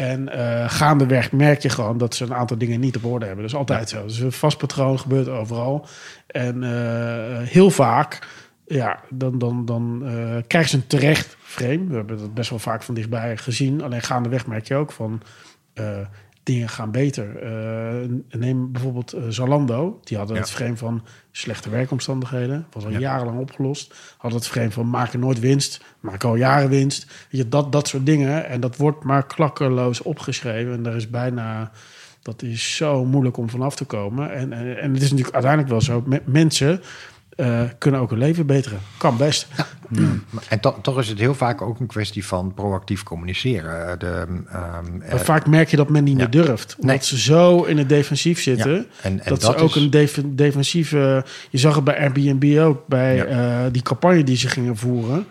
En eh, gaandeweg merk je gewoon dat ze een aantal dingen niet op orde hebben. Dat is altijd zo. Dus een vast patroon gebeurt overal. En eh, heel vaak, ja, dan, dan, dan krijgen ze een terecht frame. We hebben dat best wel vaak van dichtbij gezien. Alleen gaandeweg merk je ook van... dingen gaan beter. Neem bijvoorbeeld Zalando. Die hadden Ja. het frame van slechte werkomstandigheden. Was al Ja. jarenlang opgelost. Hadden het frame van maken nooit winst. Maken al jaren winst. Weet je, dat, dat soort dingen. En dat wordt maar klakkeloos opgeschreven. En daar is bijna... Dat is zo moeilijk om vanaf te komen. En, en, en het is natuurlijk uiteindelijk wel zo. me- mensen eh, kunnen ook hun leven beteren. Kan best. Maar- En to- toch is het heel vaak ook een kwestie van proactief communiceren. Eh, De, ehm, eh, vaak merk je dat men niet Ja. meer durft. Omdat Nee. ze zo in het defensief zitten. Ja. En- en dat, dat ze ook is- een def- defensieve... Je zag het bij Airbnb ook. Bij Ja. die campagne die ze gingen voeren.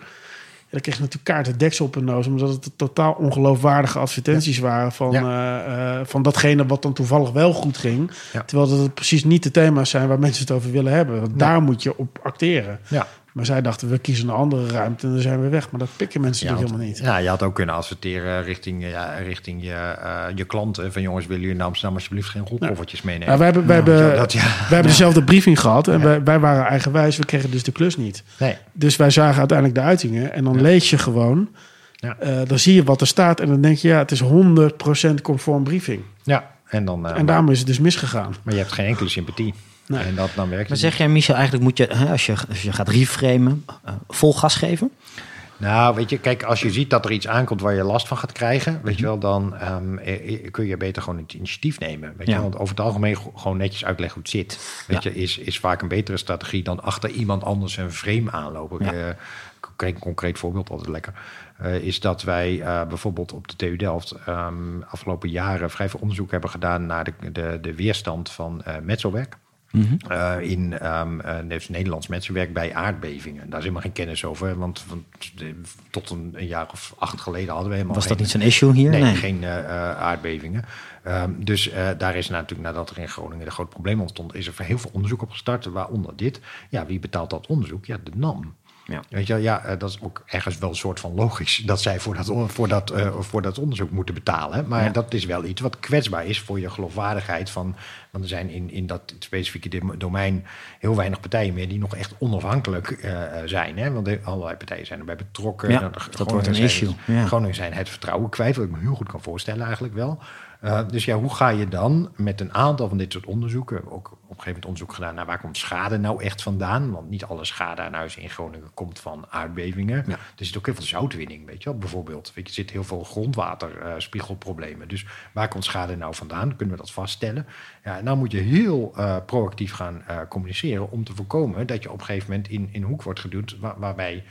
Dan kreeg je natuurlijk kaarten deksel op hun neus. Omdat het totaal ongeloofwaardige advertenties waren. Van, Ja. eh, eh, van datgene wat dan toevallig wel goed ging. Ja. Terwijl dat het precies niet de thema's zijn waar mensen het over willen hebben. Want daar moet je op acteren. ja. Maar zij dachten, we kiezen een andere ruimte en dan zijn we weg. Maar dat pikken mensen Ja, natuurlijk helemaal niet. Ja, je had ook kunnen adverteren richting, ja, richting je, eh, je klanten. Van jongens, willen jullie naar Amsterdam alsjeblieft geen rolkoffertjes meenemen? Ja, wij hebben, wij hebben, dat, ja. wij hebben dezelfde briefing gehad en wij, wij waren eigenwijs. We kregen dus de klus niet. Nee. Dus wij zagen uiteindelijk de uitingen en dan lees je gewoon. Eh, dan zie je wat er staat en dan denk je, ja, het is 100% conform briefing. Ja, en dan... eh, En daarom is het dus misgegaan. Maar je hebt geen enkele sympathie. Nee. En dat dan werkt Maar zeg jij, Michel, eigenlijk moet je, hè, als, je, als je gaat reframen, eh, vol gas geven? Nou, weet je, kijk, als je ziet dat er iets aankomt waar je last van gaat krijgen, weet je wel, dan ehm, eh, eh, kun je beter gewoon het initiatief nemen. Weet Ja. je, want over het algemeen gewoon netjes uitleggen hoe het zit. Weet Ja. je, is, is vaak een betere strategie dan achter iemand anders een frame aanlopen. Ja. Kijk, een concreet voorbeeld, altijd lekker. is dat wij bijvoorbeeld op de TU Delft ehm, afgelopen jaren vrij veel onderzoek hebben gedaan naar de, de, de weerstand van eh Eh, in dus Nederlands mensenwerk bij aardbevingen. Daar is helemaal geen kennis over, want, want de- tot een, een jaar of acht geleden hadden we helemaal Was dat niet zo'n issue hier? Nee, Nee. geen eh, aardbevingen. Ehm, dus daar is natuurlijk, nadat er in Groningen een groot probleem ontstond, is er heel veel onderzoek op gestart, waaronder dit. Ja, wie betaalt dat onderzoek? Ja, de NAM. Ja. Weet je, ja, eh, dat is ook ergens wel een soort van logisch dat zij voor dat, voor dat, eh, voor dat onderzoek moeten betalen. Maar Ja. dat is wel iets wat kwetsbaar is voor je geloofwaardigheid. Van, want er zijn in, in dat specifieke dom- domein heel weinig partijen meer die nog echt onafhankelijk eh, zijn. Hè? Want er- allerlei partijen zijn erbij betrokken. Ja, Nou, dat wordt een issue, ja. Groningen zijn het vertrouwen kwijt, wat ik me heel goed kan voorstellen eigenlijk wel. Eh, dus ja, hoe ga je dan met een aantal van dit soort onderzoeken, ook op een gegeven moment onderzoek gedaan naar waar komt schade nou echt vandaan? Want niet alle schade aan huizen in Groningen komt van aardbevingen. Ja. Er zit ook heel veel zoutwinning, weet je wel, bijvoorbeeld. Weet je, er zit heel veel grondwaterspiegelproblemen. dus waar komt schade nou vandaan? Kunnen we dat vaststellen? Ja, en dan moet je heel eh, proactief gaan eh, communiceren om te voorkomen dat je op een gegeven moment in, in een hoek wordt geduwd waar- waarbij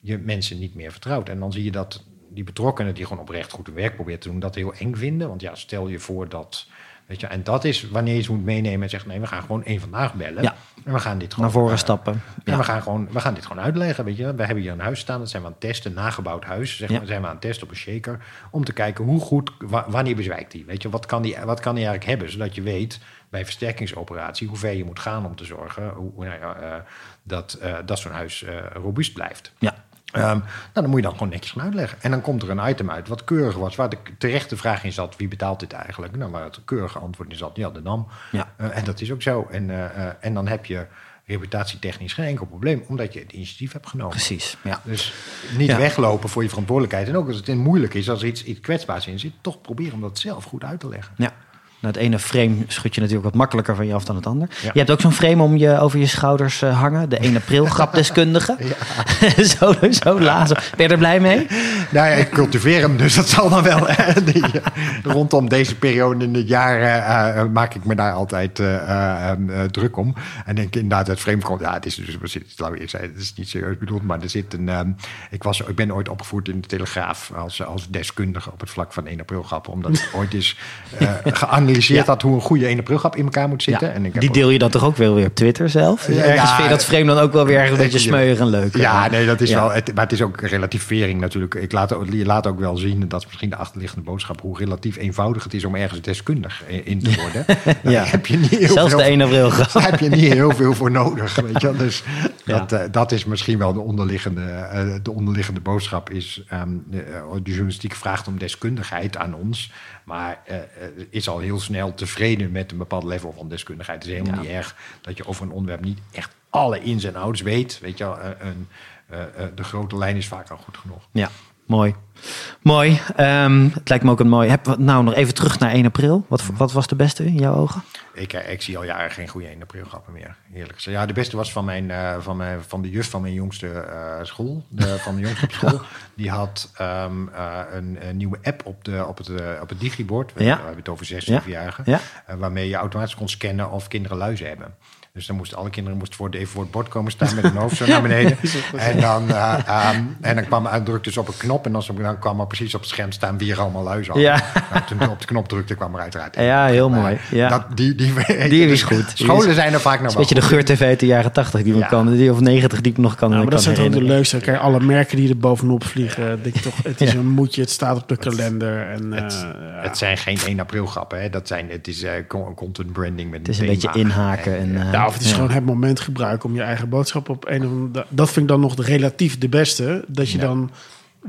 je mensen niet meer vertrouwt. En dan zie je dat die betrokkenen die gewoon oprecht goed hun werk proberen te doen, dat heel eng vinden. Want ja, stel je voor dat. Weet je, en dat is wanneer je ze moet meenemen en zegt: nee, we gaan gewoon één vandaag bellen. Ja. En we gaan dit gewoon. Naar voren eh, stappen. en Ja. we gaan, gewoon, we gaan dit gewoon uitleggen. Weet je. We hebben hier een huis staan, dat zijn we aan het testen, een nagebouwd huis. Zeg Ja. maar, zijn we aan het testen op een shaker. Om te kijken hoe goed, wa- wanneer bezwijkt die. Weet je, wat kan die, wat kan die eigenlijk hebben? Zodat je weet bij versterkingsoperatie hoe ver je moet gaan om te zorgen hoe, hoe, nou eh, dat, eh, dat zo'n huis robuust blijft. Ja. Ehm, nou, dan moet je dan gewoon netjes gaan uitleggen. En dan komt er een item uit wat keurig was, waar de terechte vraag in zat: wie betaalt dit eigenlijk? Nou, waar het keurige antwoord in zat: ja, de NAM. Ja. Eh, en dat is ook zo. En, eh, eh, en dan heb je reputatietechnisch geen enkel probleem, omdat je het initiatief hebt genomen. Precies. Ja. Dus niet Ja. weglopen voor je verantwoordelijkheid. En ook als het moeilijk is, als er iets, iets kwetsbaars in zit, toch proberen om dat zelf goed uit te leggen. Ja. Nou, het ene frame schud je natuurlijk wat makkelijker van je af dan het ander. Ja. Je hebt ook zo'n frame om je over je schouders eh, hangen. De 1 april <laughs> grapdeskundige. <laughs> zo, zo lazen. Ben je er blij mee? Nou ja, ik cultiveer hem, dus dat zal dan wel. eh, die, rondom deze periode in het jaar eh, maak ik me daar altijd druk om. En denk inderdaad, het frame komt. Ja, het is dus, laat ik eerst zeggen, het is niet serieus bedoeld, maar er zit een. ehm, ik, was, ik ben ooit opgevoerd in de Telegraaf als, als deskundige op het vlak van 1 april grappen, omdat ik <laughs> ooit eens eh, geanalyseerd Ja. had hoe een goede 1 april grap in elkaar moet zitten. Ja, en ik heb die deel je dan toch ook wel weer op Twitter zelf? Ja, Ergens ja, vind je dat frame dan ook wel weer een beetje je- smeuig en leuk. Ja, nee, dat is wel. Het, maar het is ook relativering natuurlijk. Ik laat, je laat ook wel zien, en dat is misschien de achterliggende boodschap, hoe relatief eenvoudig het is om ergens deskundig in in te worden. <laughs> Ja. heb je niet heel Zelfs veel, de 1 april <laughs> daar heb je niet heel veel voor nodig. Weet je? Dus dat, eh, dat is misschien wel de onderliggende, eh, de onderliggende boodschap. Is, ehm, de, eh, de journalistiek vraagt om deskundigheid aan ons. Maar eh, is al heel snel tevreden met een bepaald level van deskundigheid. Het is helemaal Ja. niet erg dat je over een onderwerp niet echt alle ins en outs weet. Weet je eh, een, de grote lijn is vaak al goed genoeg. Ja, mooi. Mooi. Ehm, het lijkt me ook een mooi. Heb, nou, nog even terug naar 1 april. Wat, wat was de beste in jouw ogen? Ik, eh, ik zie al jaren geen goede 1 april grappen meer. Eerlijk gezegd. Ja, de beste was van, mijn, eh, van, mijn, van de juf van mijn jongste eh, school. De, van mijn jongste op <laughs> school. Die had ehm, eh, een, een nieuwe app op, de, op, het, op het digibord. We, Ja. we hebben het over 6, Ja. 7-jarigen. Ja. Waarmee je automatisch kon scannen of kinderen luizen hebben. Dus dan moesten alle kinderen moesten voor, even voor het bord komen staan met hun hoofd zo naar beneden. <laughs> en, dan, eh, ehm, en dan kwam hij drukte dus op een knop. En dan, dan kwam er precies op het scherm staan wie er allemaal luizen hadden. Ja. Nou, toen op de knop drukte kwam er uiteraard. Ja, heel Maar mooi. Ja. Dat, die, die, Die is goed. <laughs> Scholen is- zijn er vaak wel een beetje de geur-tv uit de jaren 80 die Ja. kan, die of 90 die ik nog kan, Nou, maar kan dat zijn toch ook de leukste. Kijk, alle merken die er bovenop vliegen. Denk je toch, het is <laughs> Ja. een moedje, het staat op de kalender. En, Het, eh, ja. het zijn geen 1 april grappen. Hè. Dat zijn, het is eh, con- content branding met Het is een beetje inhaken. En, eh, Ja, of het is ja. gewoon het moment gebruiken om je eigen boodschap op een of andere... Dat vind ik dan nog relatief de beste. Dat je Ja. dan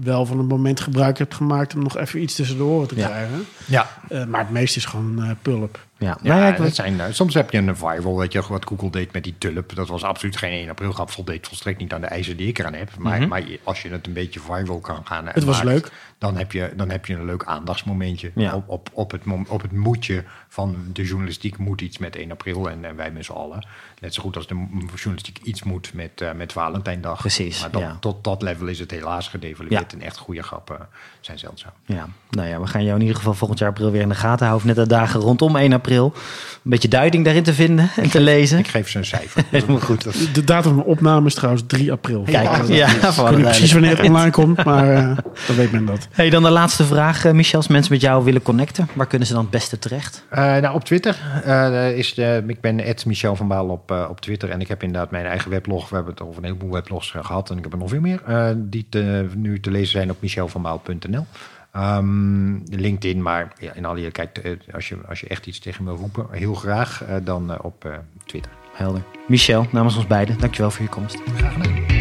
wel van het moment gebruik hebt gemaakt... om nog even iets tussen de oren te Ja. krijgen. Ja, Eh, maar het meeste is gewoon pulp. Ja, Ja, ja, ik dat zijn, eh, soms heb je een viral, weet je, wat Google deed met die tulp. Dat was absoluut geen 1 april grap, voldeed volstrekt niet aan de eisen die ik eraan heb. Maar, Mhm. maar als je het een beetje viral kan gaan Het was leuk. Dan heb, je, dan heb je een leuk aandachtsmomentje Ja. op, op, op, het, op het moedje van de journalistiek moet iets met 1 april en, en wij met z'n allen. Net zo goed als de journalistiek iets moet met, eh, met Valentijndag. Precies, Maar dat- ja. tot dat level is het helaas gedevalueerd en echt goede grappen zijn zeldzaam. Ja, nou ja, we gaan jou in ieder geval volgend jaar april weer in de gaten houden. Net de dagen rondom 1 april. Een beetje duiding daarin te vinden en te lezen. Ik geef ze een cijfer. <laughs> Helemaal goed. De datum van opname is trouwens 3 april. Kijk, Ik ja, weet voor niet precies wanneer het online komt, maar eh, dan weet men dat. Hey, dan de laatste vraag, eh, Michel. Als mensen met jou willen connecten, waar kunnen ze dan het beste terecht? Eh, nou, op Twitter eh, is de, ik ben Michel van Baal op, eh, op Twitter en ik heb inderdaad mijn eigen weblog. We hebben het over een heleboel weblogs eh, gehad en ik heb er nog veel meer eh, die te- nu te lezen zijn op michelvanbaal.nl. Ehm, LinkedIn, maar ja, in alle eerlijkheid, eh, als, je, als je echt iets tegen me wil roepen, heel graag eh, dan eh, op eh, Twitter. Helder. Michel, namens ons beiden, dankjewel voor je komst. Graag gedaan.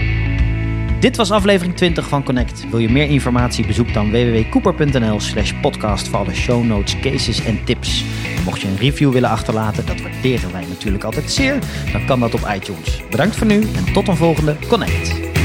Dit was aflevering 20 van Connect. Wil je meer informatie? Bezoek dan www.cooper.nl slash podcast voor alle show notes, cases en tips. Mocht je een review willen achterlaten, dat waarderen wij natuurlijk altijd zeer, dan kan dat op iTunes. Bedankt voor nu en tot een volgende Connect.